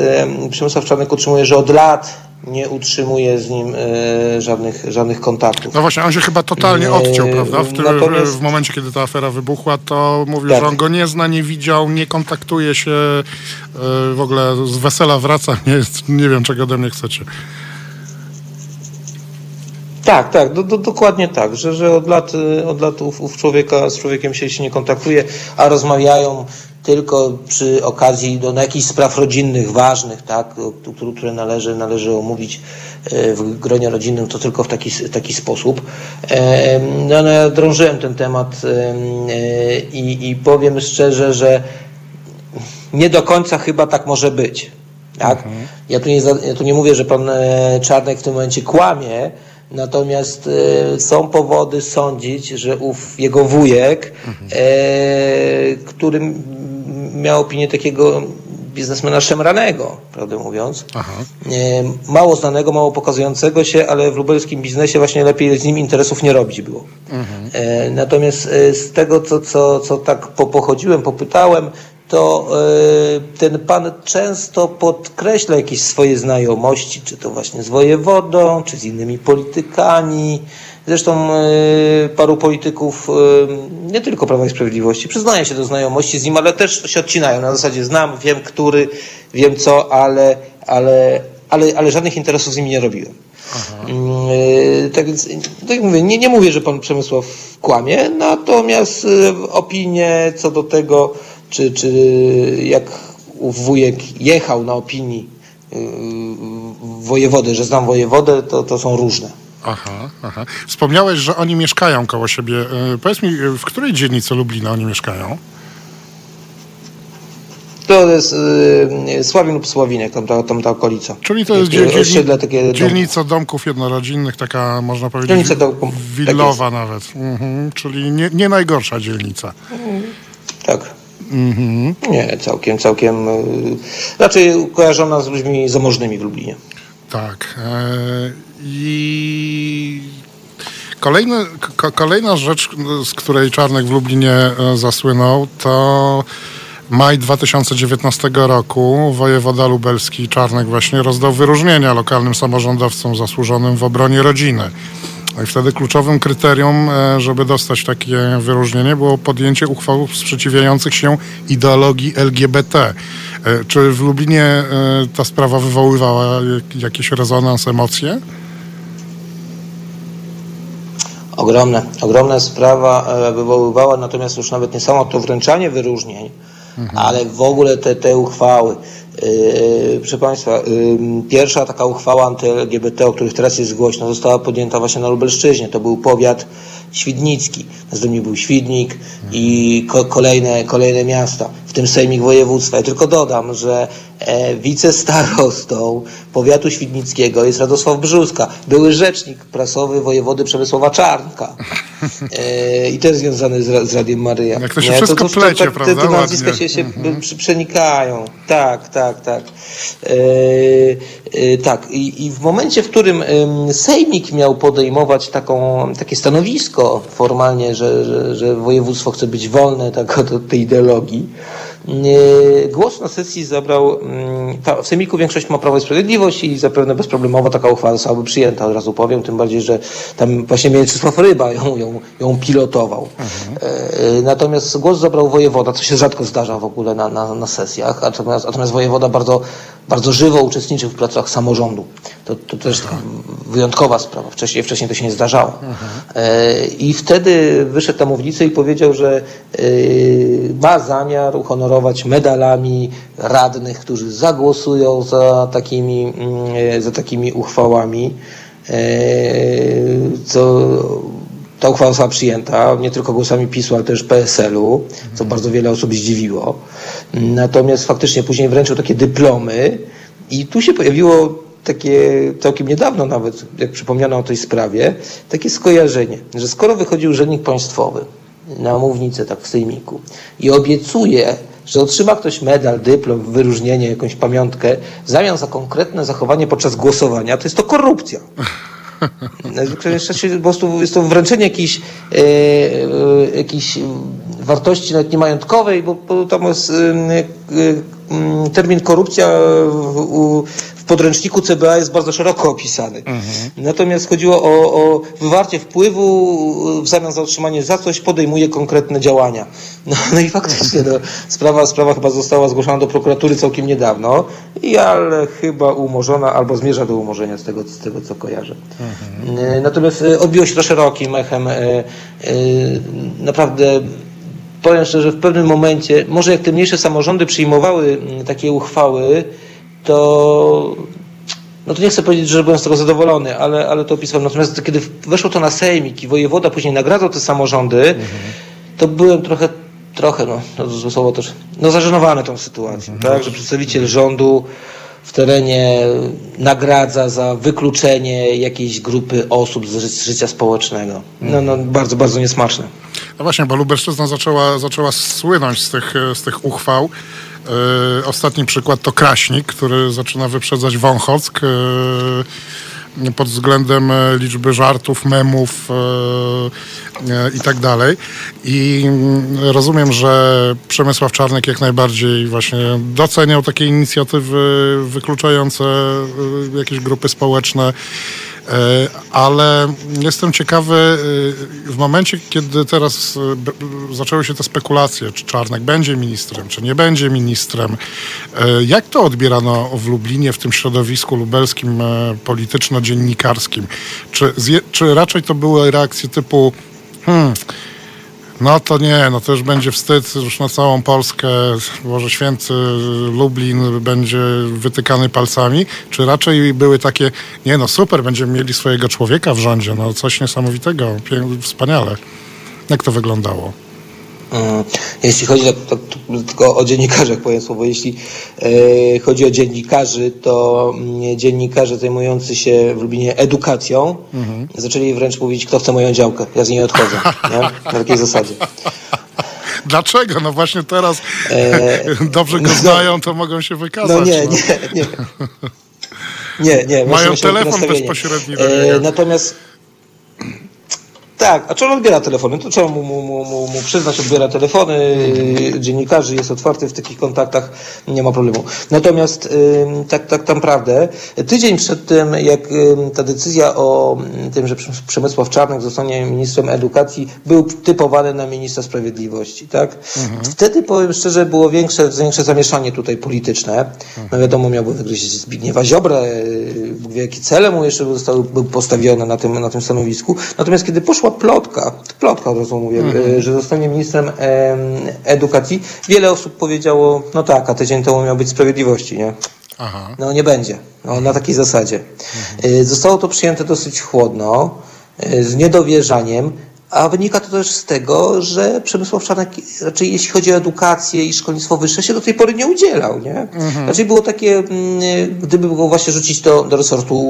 Przemysław Czarnek utrzymuje, że od lat nie utrzymuje z nim e, żadnych, żadnych kontaktów. No właśnie, on się chyba totalnie odciął, prawda? W, Natomiast... w momencie, kiedy ta afera wybuchła, to mówił, tak. że on go nie zna, nie widział, nie kontaktuje się, e, w ogóle z wesela wraca, nie, jest, nie wiem, czego ode mnie chcecie. Tak, tak, do, do, dokładnie tak, że, że od lat, od lat ów, ów człowieka z człowiekiem się, się nie kontaktuje, a rozmawiają tylko przy okazji do, no, jakichś spraw rodzinnych ważnych, tak, które należy, należy omówić e, w gronie rodzinnym, to tylko w taki, taki sposób. E, no, no, ja drążyłem ten temat e, i, i powiem szczerze, że nie do końca chyba tak może być. Tak? Mhm. Ja, tu nie, ja tu nie mówię, że pan Czarnek w tym momencie kłamie, Natomiast e, są powody sądzić, że ów jego wujek, mhm. e, który miał opinię takiego biznesmena szemranego, prawdę mówiąc. Aha. E, mało znanego, mało pokazującego się, ale w lubelskim biznesie właśnie lepiej z nim interesów nie robić było. Mhm. E, natomiast e, z tego, co, co, co tak po, pochodziłem, popytałem, to ten pan często podkreśla jakieś swoje znajomości, czy to właśnie z wojewodą, czy z innymi politykami. Zresztą paru polityków, nie tylko Prawa i Sprawiedliwości, przyznaje się do znajomości z nim, ale też się odcinają. Na zasadzie znam, wiem, który, wiem co, ale, ale, ale, ale żadnych interesów z nimi nie robiłem. Yy, tak więc, tak jak mówię, nie, nie mówię, że pan Przemysław kłamie, natomiast opinie co do tego, czy, czy jak wujek jechał na opinii yy, wojewody, że znam wojewodę, to, to są różne. Aha, aha. Wspomniałeś, że oni mieszkają koło siebie. Powiedz mi, w której dzielnicy Lublina oni mieszkają? To jest y, Sławin lub Sławinek, tam ta, tam ta okolica. Czyli to jest dzielni, dzielni, takie dzielnica domków jednorodzinnych, taka można powiedzieć dzielnica domków, tak willowa tak nawet. Mhm, czyli nie, nie najgorsza dzielnica. Tak. Mhm. Nie, całkiem, całkiem. Raczej kojarzona z ludźmi zamożnymi w Lublinie. Tak. E, I kolejny, kolejna rzecz, z której Czarnek w Lublinie e, zasłynął, to maj 2019 roku wojewoda lubelski Czarnek właśnie rozdał wyróżnienia lokalnym samorządowcom zasłużonym w obronie rodziny. I wtedy kluczowym kryterium, e, żeby dostać takie wyróżnienie, było podjęcie uchwał sprzeciwiających się ideologii LGBT. E, czy w Lublinie e, ta sprawa wywoływała jakiś rezonans, emocje? Ogromne, ogromna sprawa wywoływała, natomiast już nawet nie samo to wręczanie wyróżnień, mhm. ale w ogóle te, te uchwały. Yy, proszę Państwa, yy, pierwsza taka uchwała anty-LGBT, o których teraz jest głośno, została podjęta właśnie na Lubelszczyźnie. To był powiat świdnicki. Następnie był Świdnik i ko kolejne, kolejne miasta, w tym Sejmik Województwa. Ja tylko dodam, że wicestarostą powiatu świdnickiego jest Radosław Brzuska, były rzecznik prasowy wojewody Przemysława Czarnka e, i też związany z, z Radiem Maryja. Jak to się Nie, wszystko to, to, plecie, tak, prawda? Te, te nazwiska się, się mhm. przenikają. Tak, tak, tak. E, e, tak. I, I, w momencie, w którym Sejmik miał podejmować taką, takie stanowisko formalnie, że, że, że województwo chce być wolne tak, od tej ideologii, Głos na sesji zabrał, mm, w Sejmiku większość ma Prawo i Sprawiedliwość i zapewne bezproblemowo taka uchwała zostałaby przyjęta, od razu powiem, tym bardziej, że tam właśnie Mieczysław Ryba ją, ją, ją pilotował. Mhm. E, natomiast głos zabrał wojewoda, co się rzadko zdarza w ogóle na, na, na sesjach, natomiast, natomiast wojewoda bardzo, bardzo żywo uczestniczył w pracach samorządu. To, to też taka wyjątkowa sprawa. Wcześniej, wcześniej to się nie zdarzało. E, I wtedy wyszedł na mównicę i powiedział, że e, ma zamiar uhonorować medalami radnych, którzy zagłosują za takimi, mm, za takimi uchwałami. E, co ta uchwała została przyjęta nie tylko głosami PiSu, ale też PSL-u, co bardzo wiele osób zdziwiło. Natomiast faktycznie później wręczył takie dyplomy i tu się pojawiło takie całkiem niedawno nawet, jak przypomniano o tej sprawie, takie skojarzenie, że skoro wychodzi urzędnik państwowy na mównicę tak w sejmiku i obiecuje, że otrzyma ktoś medal, dyplom, wyróżnienie, jakąś pamiątkę w zamian za konkretne zachowanie podczas głosowania, to jest to korupcja. Po prostu jest to wręczenie jakiejś, e, e, jakiejś wartości nawet nie majątkowej, bo, bo tam jest e, e, termin korupcja u, w podręczniku CBA jest bardzo szeroko opisany. Mhm. Natomiast chodziło o, o wywarcie wpływu w zamian za otrzymanie za coś podejmuje konkretne działania. No, no i faktycznie no, sprawa, sprawa chyba została zgłoszona do prokuratury całkiem niedawno, i ale chyba umorzona albo zmierza do umorzenia z tego, z tego co kojarzę. Mhm. Natomiast e, odbiło się to szerokim echem. E, naprawdę powiem szczerze, w pewnym momencie, może jak te mniejsze samorządy przyjmowały takie uchwały, to no to nie chcę powiedzieć, że byłem z tego zadowolony, ale, ale to opisywałem. Natomiast kiedy weszło to na sejmik i wojewoda później nagradzał te samorządy, mhm. to byłem trochę, trochę, no, no słowo też, no zażenowany tą sytuacją, mhm. tak, że przedstawiciel rządu w terenie nagradza za wykluczenie jakiejś grupy osób z życia społecznego. No, no bardzo, bardzo niesmaczne. No właśnie, bo Lubelszczyzna zaczęła, zaczęła słynąć z tych, z tych uchwał. Yy, ostatni przykład to Kraśnik, który zaczyna wyprzedzać Wąchock. Yy, pod względem liczby żartów, memów i tak dalej. I mm, rozumiem, że Przemysław Czarnek jak najbardziej właśnie doceniał takie inicjatywy wykluczające jakieś grupy społeczne E, ale jestem ciekawy e, w momencie, kiedy teraz e, zaczęły się te spekulacje, czy Czarnek będzie ministrem, czy nie będzie ministrem, jak to odbierano w Lublinie, w tym środowisku lubelskim polityczno-dziennikarskim? Czy, czy raczej to były reakcje typu hmm, no to nie, no to już będzie wstyd już na całą Polskę. Boże Święty, Lublin będzie wytykany palcami. Czy raczej były takie, nie no super, będziemy mieli swojego człowieka w rządzie. No coś niesamowitego, wspaniale. Jak to wyglądało? Mm, jeśli chodzi tak, tak, tylko o dziennikarzy, powiem słowo, jeśli e, chodzi o dziennikarzy, to mm, dziennikarze zajmujący się w Lublinie edukacją mhm. zaczęli wręcz mówić, kto chce moją działkę, ja z niej odchodzę. Nie? Na takiej zasadzie. Dlaczego? No właśnie teraz e, dobrze go no, znają, to mogą się wykazać. No nie, no. nie, nie. Nie, nie. Mają telefon bezpośredni. E, natomiast tak, a czy on odbiera telefony? To trzeba mu, mu, mu, mu przyznać, odbiera telefony, dziennikarzy, jest otwarty w takich kontaktach, nie ma problemu. Natomiast tak, tak naprawdę, tydzień przed tym, jak ta decyzja o tym, że Przemysław Czarnek zostanie ministrem edukacji, był typowany na ministra sprawiedliwości, tak? Mhm. Wtedy, powiem szczerze, było większe, większe zamieszanie tutaj polityczne. Mhm. No wiadomo, miałby wygryźć Zbigniewa Ziobrę, wie, jakie cele mu jeszcze zostały był postawione na tym, na tym stanowisku. Natomiast kiedy poszła plotka, plotka od razu mówię, mhm. że zostanie ministrem edukacji, wiele osób powiedziało, no tak, a tydzień temu miał być sprawiedliwości, nie? Aha. No nie będzie, no, na takiej zasadzie. Mhm. Zostało to przyjęte dosyć chłodno, e, z niedowierzaniem, a wynika to też z tego, że Przemysław Czarnek raczej jeśli chodzi o edukację i szkolnictwo wyższe się do tej pory nie udzielał. Nie? Mhm. Raczej było takie, mm, gdyby było właśnie rzucić to do resortu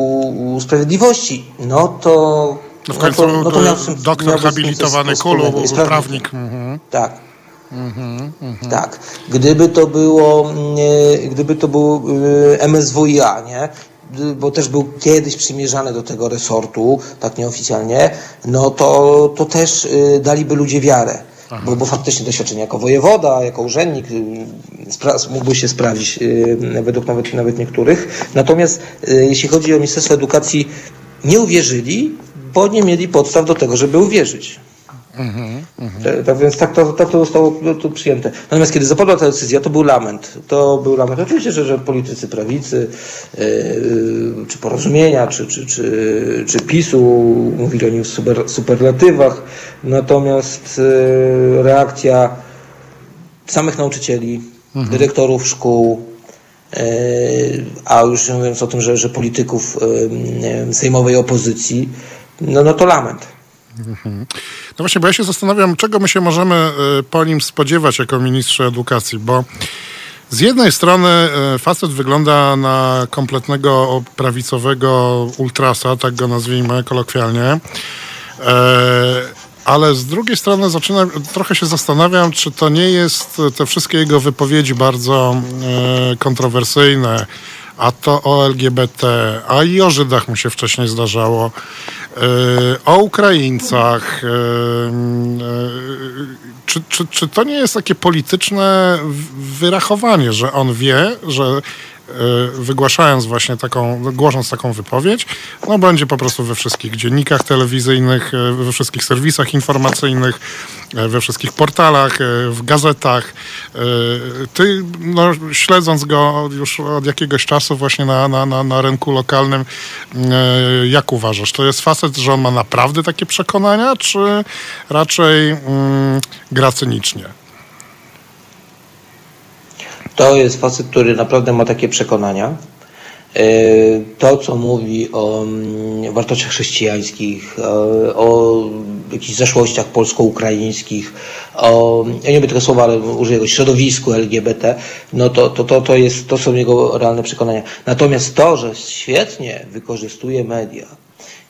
sprawiedliwości, no to no w końcu no to, no to miał, doktor habilitowany Kulu, prawnik. Mhm. Tak. Mhm, mhm. Tak. Gdyby to było, mm, gdyby to był y, MSWiA, nie? bo też był kiedyś przymierzany do tego resortu, tak nieoficjalnie, no to, to też y, daliby ludzie wiarę. Bo, bo faktycznie doświadczenie jako wojewoda, jako urzędnik y, mógłby się sprawdzić według nawet, nawet niektórych. Natomiast jeśli chodzi o Ministerstwo Edukacji, nie uwierzyli, bo nie mieli podstaw do tego, żeby uwierzyć. Mhm, mhm. Tak więc tak to, tak to zostało tu przyjęte. Natomiast kiedy zapadła ta decyzja, to był lament. To był lament. Oczywiście, że, że politycy prawicy, yy, czy porozumienia, czy, czy, czy, czy PiSu mówili o nim w super, superlatywach. Natomiast yy, reakcja samych nauczycieli, mhm. dyrektorów szkół, a już nie mówiąc o tym, że, że polityków sejmowej opozycji, no, no to lament. Mhm. No właśnie, bo ja się zastanawiam, czego my się możemy e, po nim spodziewać jako ministrze edukacji, bo z jednej strony e, facet wygląda na kompletnego prawicowego ultrasa, tak go nazwijmy kolokwialnie, e, ale z drugiej strony zaczynam, trochę się zastanawiam, czy to nie jest te wszystkie jego wypowiedzi bardzo kontrowersyjne, a to o LGBT, a i o Żydach mu się wcześniej zdarzało, o Ukraińcach. E, e, czy, czy, czy to nie jest takie polityczne wyrachowanie, że on wie, że E, wygłaszając właśnie taką, głosząc taką wypowiedź, no będzie po prostu we wszystkich dziennikach telewizyjnych, e, we wszystkich serwisach informacyjnych, e, we wszystkich portalach, w gazetach. Ty, no, śledząc go już od jakiegoś czasu właśnie na, na, na, na rynku lokalnym, jak uważasz? To jest facet, że on ma naprawdę takie przekonania, czy raczej mm, gra cynicznie? To jest facet, który naprawdę ma takie przekonania. E, to, co mówi o mm, wartościach chrześcijańskich, e, o jakichś zaszłościach polsko-ukraińskich, o, ja nie lubię tego słowa, ale użyję go, środowisku LGBT, no to, to, to, to, jest, to są jego realne przekonania. Natomiast to, że świetnie wykorzystuje media,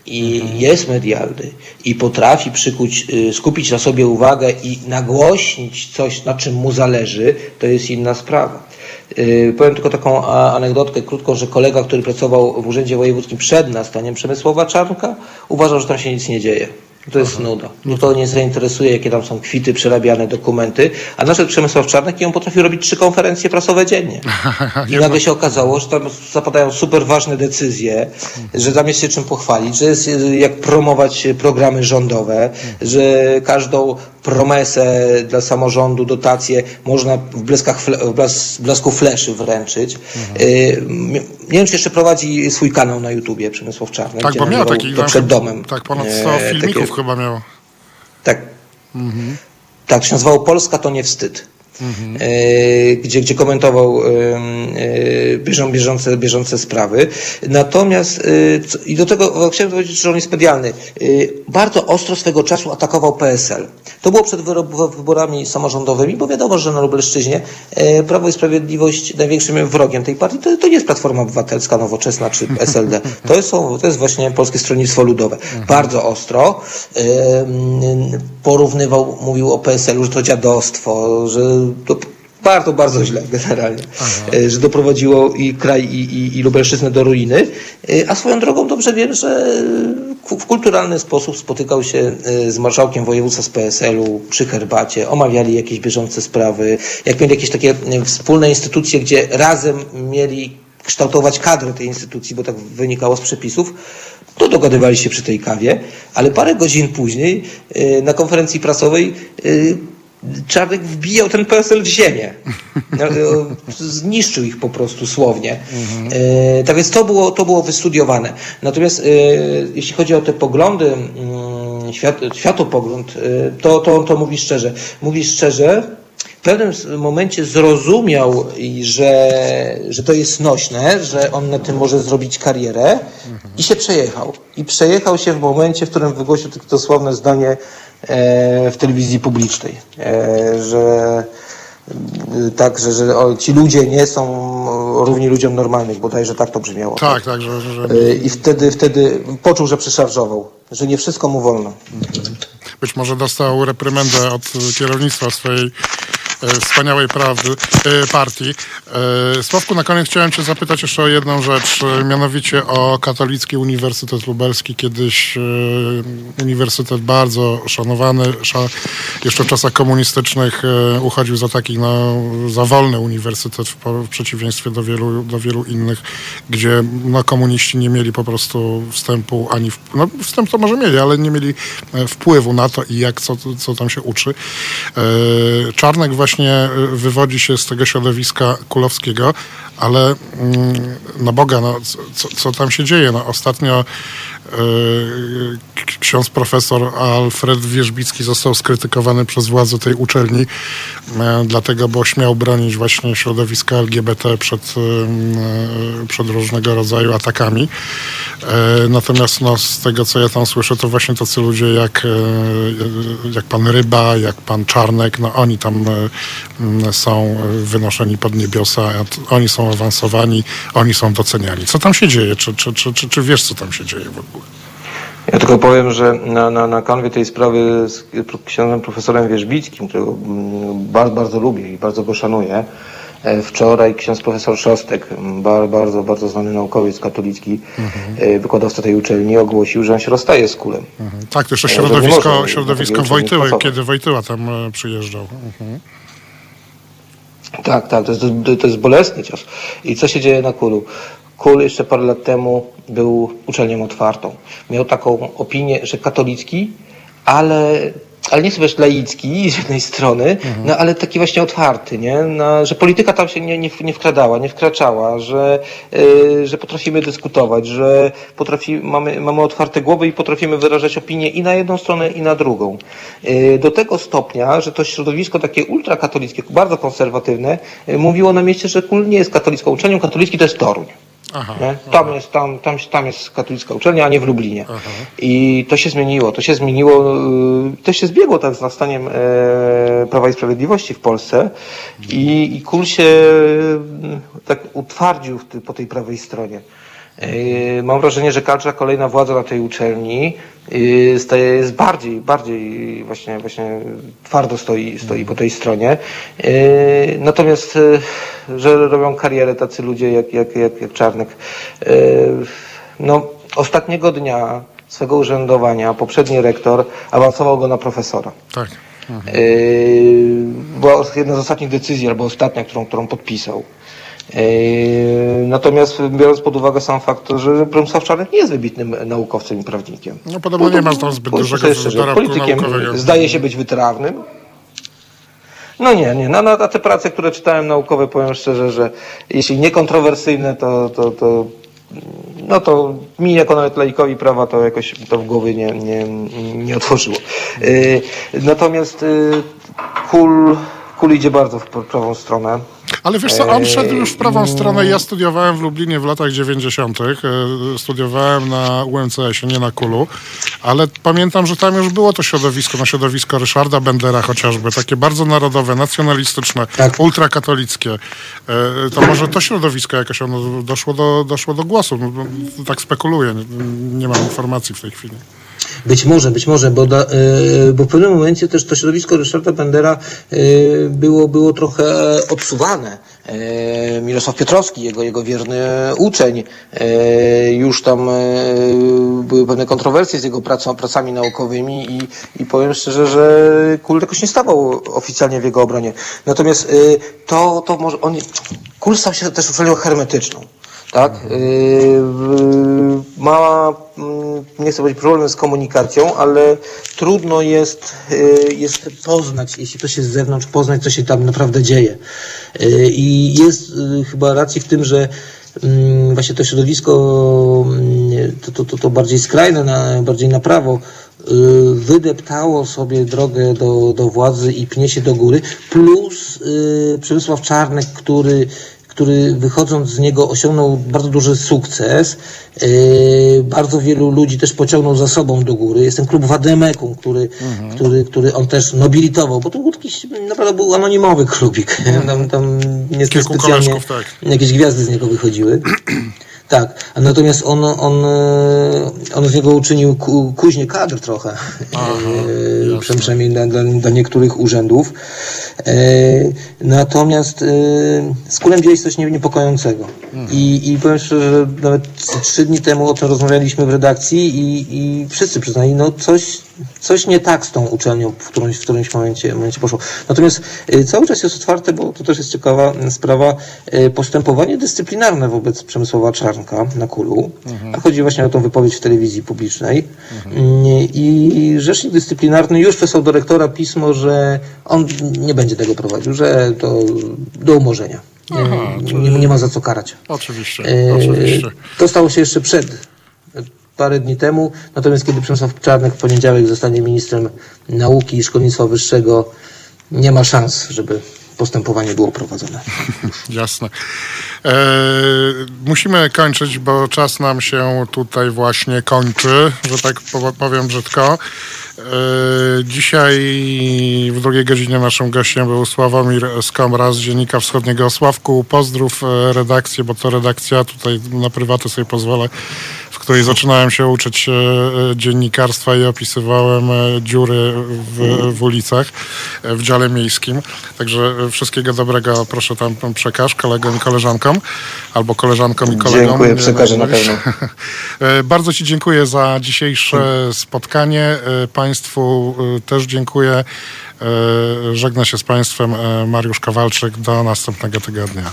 i mhm. jest medialny i potrafi przykuć, y, skupić na sobie uwagę i nagłośnić coś, na czym mu zależy, to jest inna sprawa. Powiem tylko taką anegdotkę krótką, że kolega, który pracował w Urzędzie Wojewódzkim przed nastaniem Przemysłowa Czarnka, uważał, że tam się nic nie dzieje. To jest Aha. nuda. Nikogo nie zainteresuje, jakie tam są kwity, przerabiane dokumenty, a nasz Przemysław Czarnek i on potrafi robić trzy konferencje prasowe dziennie. I nagle się okazało, że tam zapadają super ważne decyzje, że tam jest się czym pochwalić, że jest jak promować programy rządowe, że każdą promesę dla samorządu, dotację można w, bleskach, w blasku fleszy wręczyć. Mhm. Nie wiem, czy jeszcze prowadzi swój kanał na YouTubie Przemysław Czarnek. Tak, bo miał taki... To przed domem. Tak, ponad 100 filmików takie, chyba miał. Tak. Mhm. Tak, się nazywało Polska to nie wstyd. Mhm. gdzie, gdzie komentował bieżą, bieżące, bieżące sprawy. Natomiast i do tego chciałem powiedzieć, że on jest medialny. Bardzo ostro swego czasu atakował PSL. To było przed wyborami samorządowymi, bo wiadomo, że na Lubelszczyźnie Prawo i Sprawiedliwość największym wrogiem tej partii to, to nie jest Platforma Obywatelska, Nowoczesna czy SLD. To jest, to jest właśnie Polskie Stronnictwo Ludowe. Mhm. Bardzo ostro porównywał, mówił o PSL-u, że to dziadostwo, że to bardzo, bardzo źle generalnie, Aha. E, że doprowadziło i kraj, i, i, i Lubelszczyznę do ruiny. E, a swoją drogą dobrze wiem, że w kulturalny sposób spotykał się e, z marszałkiem województwa z PSL-u przy herbacie, omawiali jakieś bieżące sprawy, jak mieli jakieś takie wspólne instytucje, gdzie razem mieli kształtować kadrę tej instytucji, bo tak wynikało z przepisów, to dogadywali się przy tej kawie, ale parę godzin później na konferencji prasowej Czarnek wbijał ten PSL w ziemię. No, zniszczył ich po prostu słownie. Mhm. E, tak więc to było, to było wystudiowane. Natomiast e, jeśli chodzi o te poglądy, mm, świat, światopogląd, e, to, to, to mówi szczerze. Mówi szczerze, w pewnym momencie zrozumiał, że, że to jest nośne, że on na tym może zrobić karierę mhm. i się przejechał. I przejechał się w momencie, w którym wygłosił to sławne zdanie E, w telewizji publicznej, e, że e, tak, że, że ci ludzie nie są równi ludziom normalnych, bodajże tak to brzmiało. Tak, tak. Że, że... I wtedy, wtedy poczuł, że przeszarżował, że nie wszystko mu wolno. Być może dostał reprymendę od kierownictwa swojej E, wspaniałej prawdy, e, partii. E, Sławku, na koniec chciałem cię zapytać jeszcze o jedną rzecz, mianowicie o Katolicki Uniwersytet Lubelski, kiedyś uniwersytet bardzo szanowany, jeszcze w czasach komunistycznych uchodził za taki no, za wolny uniwersytet w, przeciwieństwie do wielu, do wielu innych, gdzie no, komuniści nie mieli po prostu wstępu ani, w, no wstęp to może mieli, ale nie mieli wpływu na to i jak, co, co tam się uczy. Czarnek właśnie y, wywodzi się z tego środowiska kulowskiego, ale mm, na Boga, no, co, co tam się dzieje? No, ostatnio ksiądz profesor Alfred Wierzbicki został skrytykowany przez władze tej uczelni, y, dlatego, bo śmiał bronić właśnie środowiska LGBT przed, przed różnego rodzaju atakami. Natomiast no, z tego, co ja tam słyszę, to właśnie tacy ludzie jak, jak pan Ryba, jak pan Czarnek, no oni tam są wynoszeni pod niebiosa, oni są awansowani, oni są doceniani. Co tam się dzieje? Czy, czy, czy, czy, czy wiesz, co tam się dzieje w ogóle? Ja tylko powiem, że na, na, na kanwie tej sprawy z księdzem profesorem Wierzbickim, którego bardzo, bardzo lubię i bardzo go szanuję, e, Wczoraj ksiądz profesor Szostek, bardzo, bardzo znany naukowiec katolicki, mhm. wykładowca tej uczelni, ogłosił, że on się rozstaje z kulem. Mhm. Tak, to jeszcze e, środowisko, środowisko Wojtyły, kiedy Wojtyła tam przyjeżdżał. Mhm. Tak, tak, to jest, to jest bolesny cios. I co się dzieje na Kulu? Kul jeszcze parę lat temu był uczelnią otwartą. Miał taką opinię, że katolicki, ale ale nie sobie laicki z jednej strony, mhm. no ale taki właśnie otwarty, nie? No, że polityka tam się nie, nie, nie wkradała, nie wkraczała, że, yy, że potrafimy dyskutować, że potrafi, mamy, mamy otwarte głowy i potrafimy wyrażać opinie i na jedną stronę, i na drugą. Yy, do tego stopnia, że to środowisko takie ultrakatolickie, bardzo konserwatywne, yy, mówiło na mieście, że KUL nie jest katolicką uczelnią, katolicki to jest Toruń. Aha, tam, aha. Jest, tam, tam, tam jest katolicka uczelnia, a nie w Lublinie. Aha. I to się zmieniło. To się zmieniło, y, to się zbiegło tak z nastaniem e, Prawa i Sprawiedliwości w Polsce i, i KUL się y, tak utwardził po tej prawej stronie. Mam wrażenie, że każda kolejna władza na tej uczelni staje, jest bardziej, bardziej właśnie, właśnie twardo stoi, stoi po tej stronie. Natomiast, że robią karierę tacy ludzie jak, jak, jak, jak Czarnek. No, ostatniego dnia swego urzędowania poprzedni rektor awansował go na profesora. Tak. Mhm. Yy, była jedna z ostatnich decyzji, albo ostatnia, którą, którą podpisał. Yy, natomiast biorąc pod uwagę sam fakt, że Przemysław Czarnek nie jest wybitnym naukowcem i prawnikiem. No podobno nie ma tam zbyt dużego dorobku Politykiem naukowego. zdaje się być wytrawnym. No nie, nie. No, na, na te prace, które czytałem naukowe, powiem szczerze, że jeśli niekontrowersyjne, to, to, to no to mi jako nawet laikowi prawa to jakoś to w głowie nie, nie, nie otworzyło. Y, natomiast y, kul, kul idzie bardzo w prawą stronę. Ale wiesz co, on szedł już w prawą stronę. Ja studiowałem w Lublinie w latach 90. E, studiowałem na UMCS-ie, nie na Kulu, ale pamiętam, że tam już było to środowisko, no środowisko Ryszarda Bendera chociażby, takie bardzo narodowe, nacjonalistyczne, tak. ultrakatolickie. E, to może to środowisko jakoś ono doszło do, doszło do głosu. No, no, tak spekuluję, nie mam informacji w tej chwili. Być może, być może, bo, da, yy, bo w pewnym momencie też to środowisko Ryszarda Bendera yy, było, było trochę odsuwane. Yy, Mirosław Piotrowski, jego, jego wierny uczeń, już tam były pewne kontrowersje z jego pracą, pracami naukowymi i, i powiem szczerze, że Kul jakoś nie stawał oficjalnie w jego obronie. Natomiast to, to może on, Kul stał się też uczelnią hermetyczną tak? Yy, ma, mm, nie chcę powiedzieć problem z komunikacją, ale trudno jest, yy, jest poznać, jeśli ktoś jest z zewnątrz, poznać, co się tam naprawdę dzieje. Yy, I jest chyba racji w tym, że mm, właśnie to środowisko, mm, to, to, to, to bardziej skrajne, na, bardziej na prawo, wydeptało sobie drogę do, do władzy i pnie się do góry, plus Przemysław Czarnek, który który wychodząc z niego osiągnął bardzo duży sukces. Yy, bardzo wielu ludzi też pociągnął za sobą do góry. Jest ten klub Wademeku, który, mhm. który, który on też nobilitował, bo to był jakiś, naprawdę był anonimowy klubik. Mhm. Tam, tam niestety specjalnie tak. jakieś gwiazdy z niego wychodziły. Tak, a natomiast on, on, e, on z niego uczynił ku, kuźnie kadr trochę, Aha, e, przynajmniej dla, dla, dla, niektórych urzędów. E, natomiast e, z kulem dzieje coś niepokojącego. Mhm. I, I powiem szczerze, że nawet trzy dni temu o tym rozmawialiśmy w redakcji i, i wszyscy przyznali, no coś, coś nie tak z tą uczelnią, w którymś, w którymś momencie, momencie poszło. Natomiast y, cały czas jest otwarte, bo to też jest ciekawa sprawa, y, postępowanie dyscyplinarne wobec Przemysława Czarnka na Kulu. Mhm. A chodzi właśnie o tą wypowiedź w telewizji publicznej. Mhm. I rzecznik dyscyplinarny już wysłał do rektora pismo, że on nie będzie tego prowadził, że to do umorzenia. Aha, nie, nie, ma za co karać. Oczywiście, oczywiście. To stało się jeszcze przed parę dni temu, natomiast kiedy Przemysław Czarnek w poniedziałek zostanie ministrem nauki i szkolnictwa wyższego, nie ma szans, żeby postępowanie było prowadzone. Jasne. E, musimy kończyć, bo czas nam się tutaj właśnie kończy, że tak powiem brzydko. E, dzisiaj w drugiej godzinie naszym gościem był Sławomir Skomra z Dziennika Wschodniego. Sławku, pozdrów e, redakcję, bo to redakcja, tutaj na prywatę sobie pozwolę, której zaczynałem się uczyć e, dziennikarstwa i opisywałem dziury w, w ulicach w dziale miejskim. Także wszystkiego dobrego proszę tam przekaż kolegom i koleżankom, albo koleżankom i kolegom. Dziękuję, przekażę na pewno. Bardzo Ci dziękuję za dzisiejsze spotkanie. Państwu też dziękuję. Żegna się z Państwem Mariusz Kowalczyk. Do następnego tygodnia.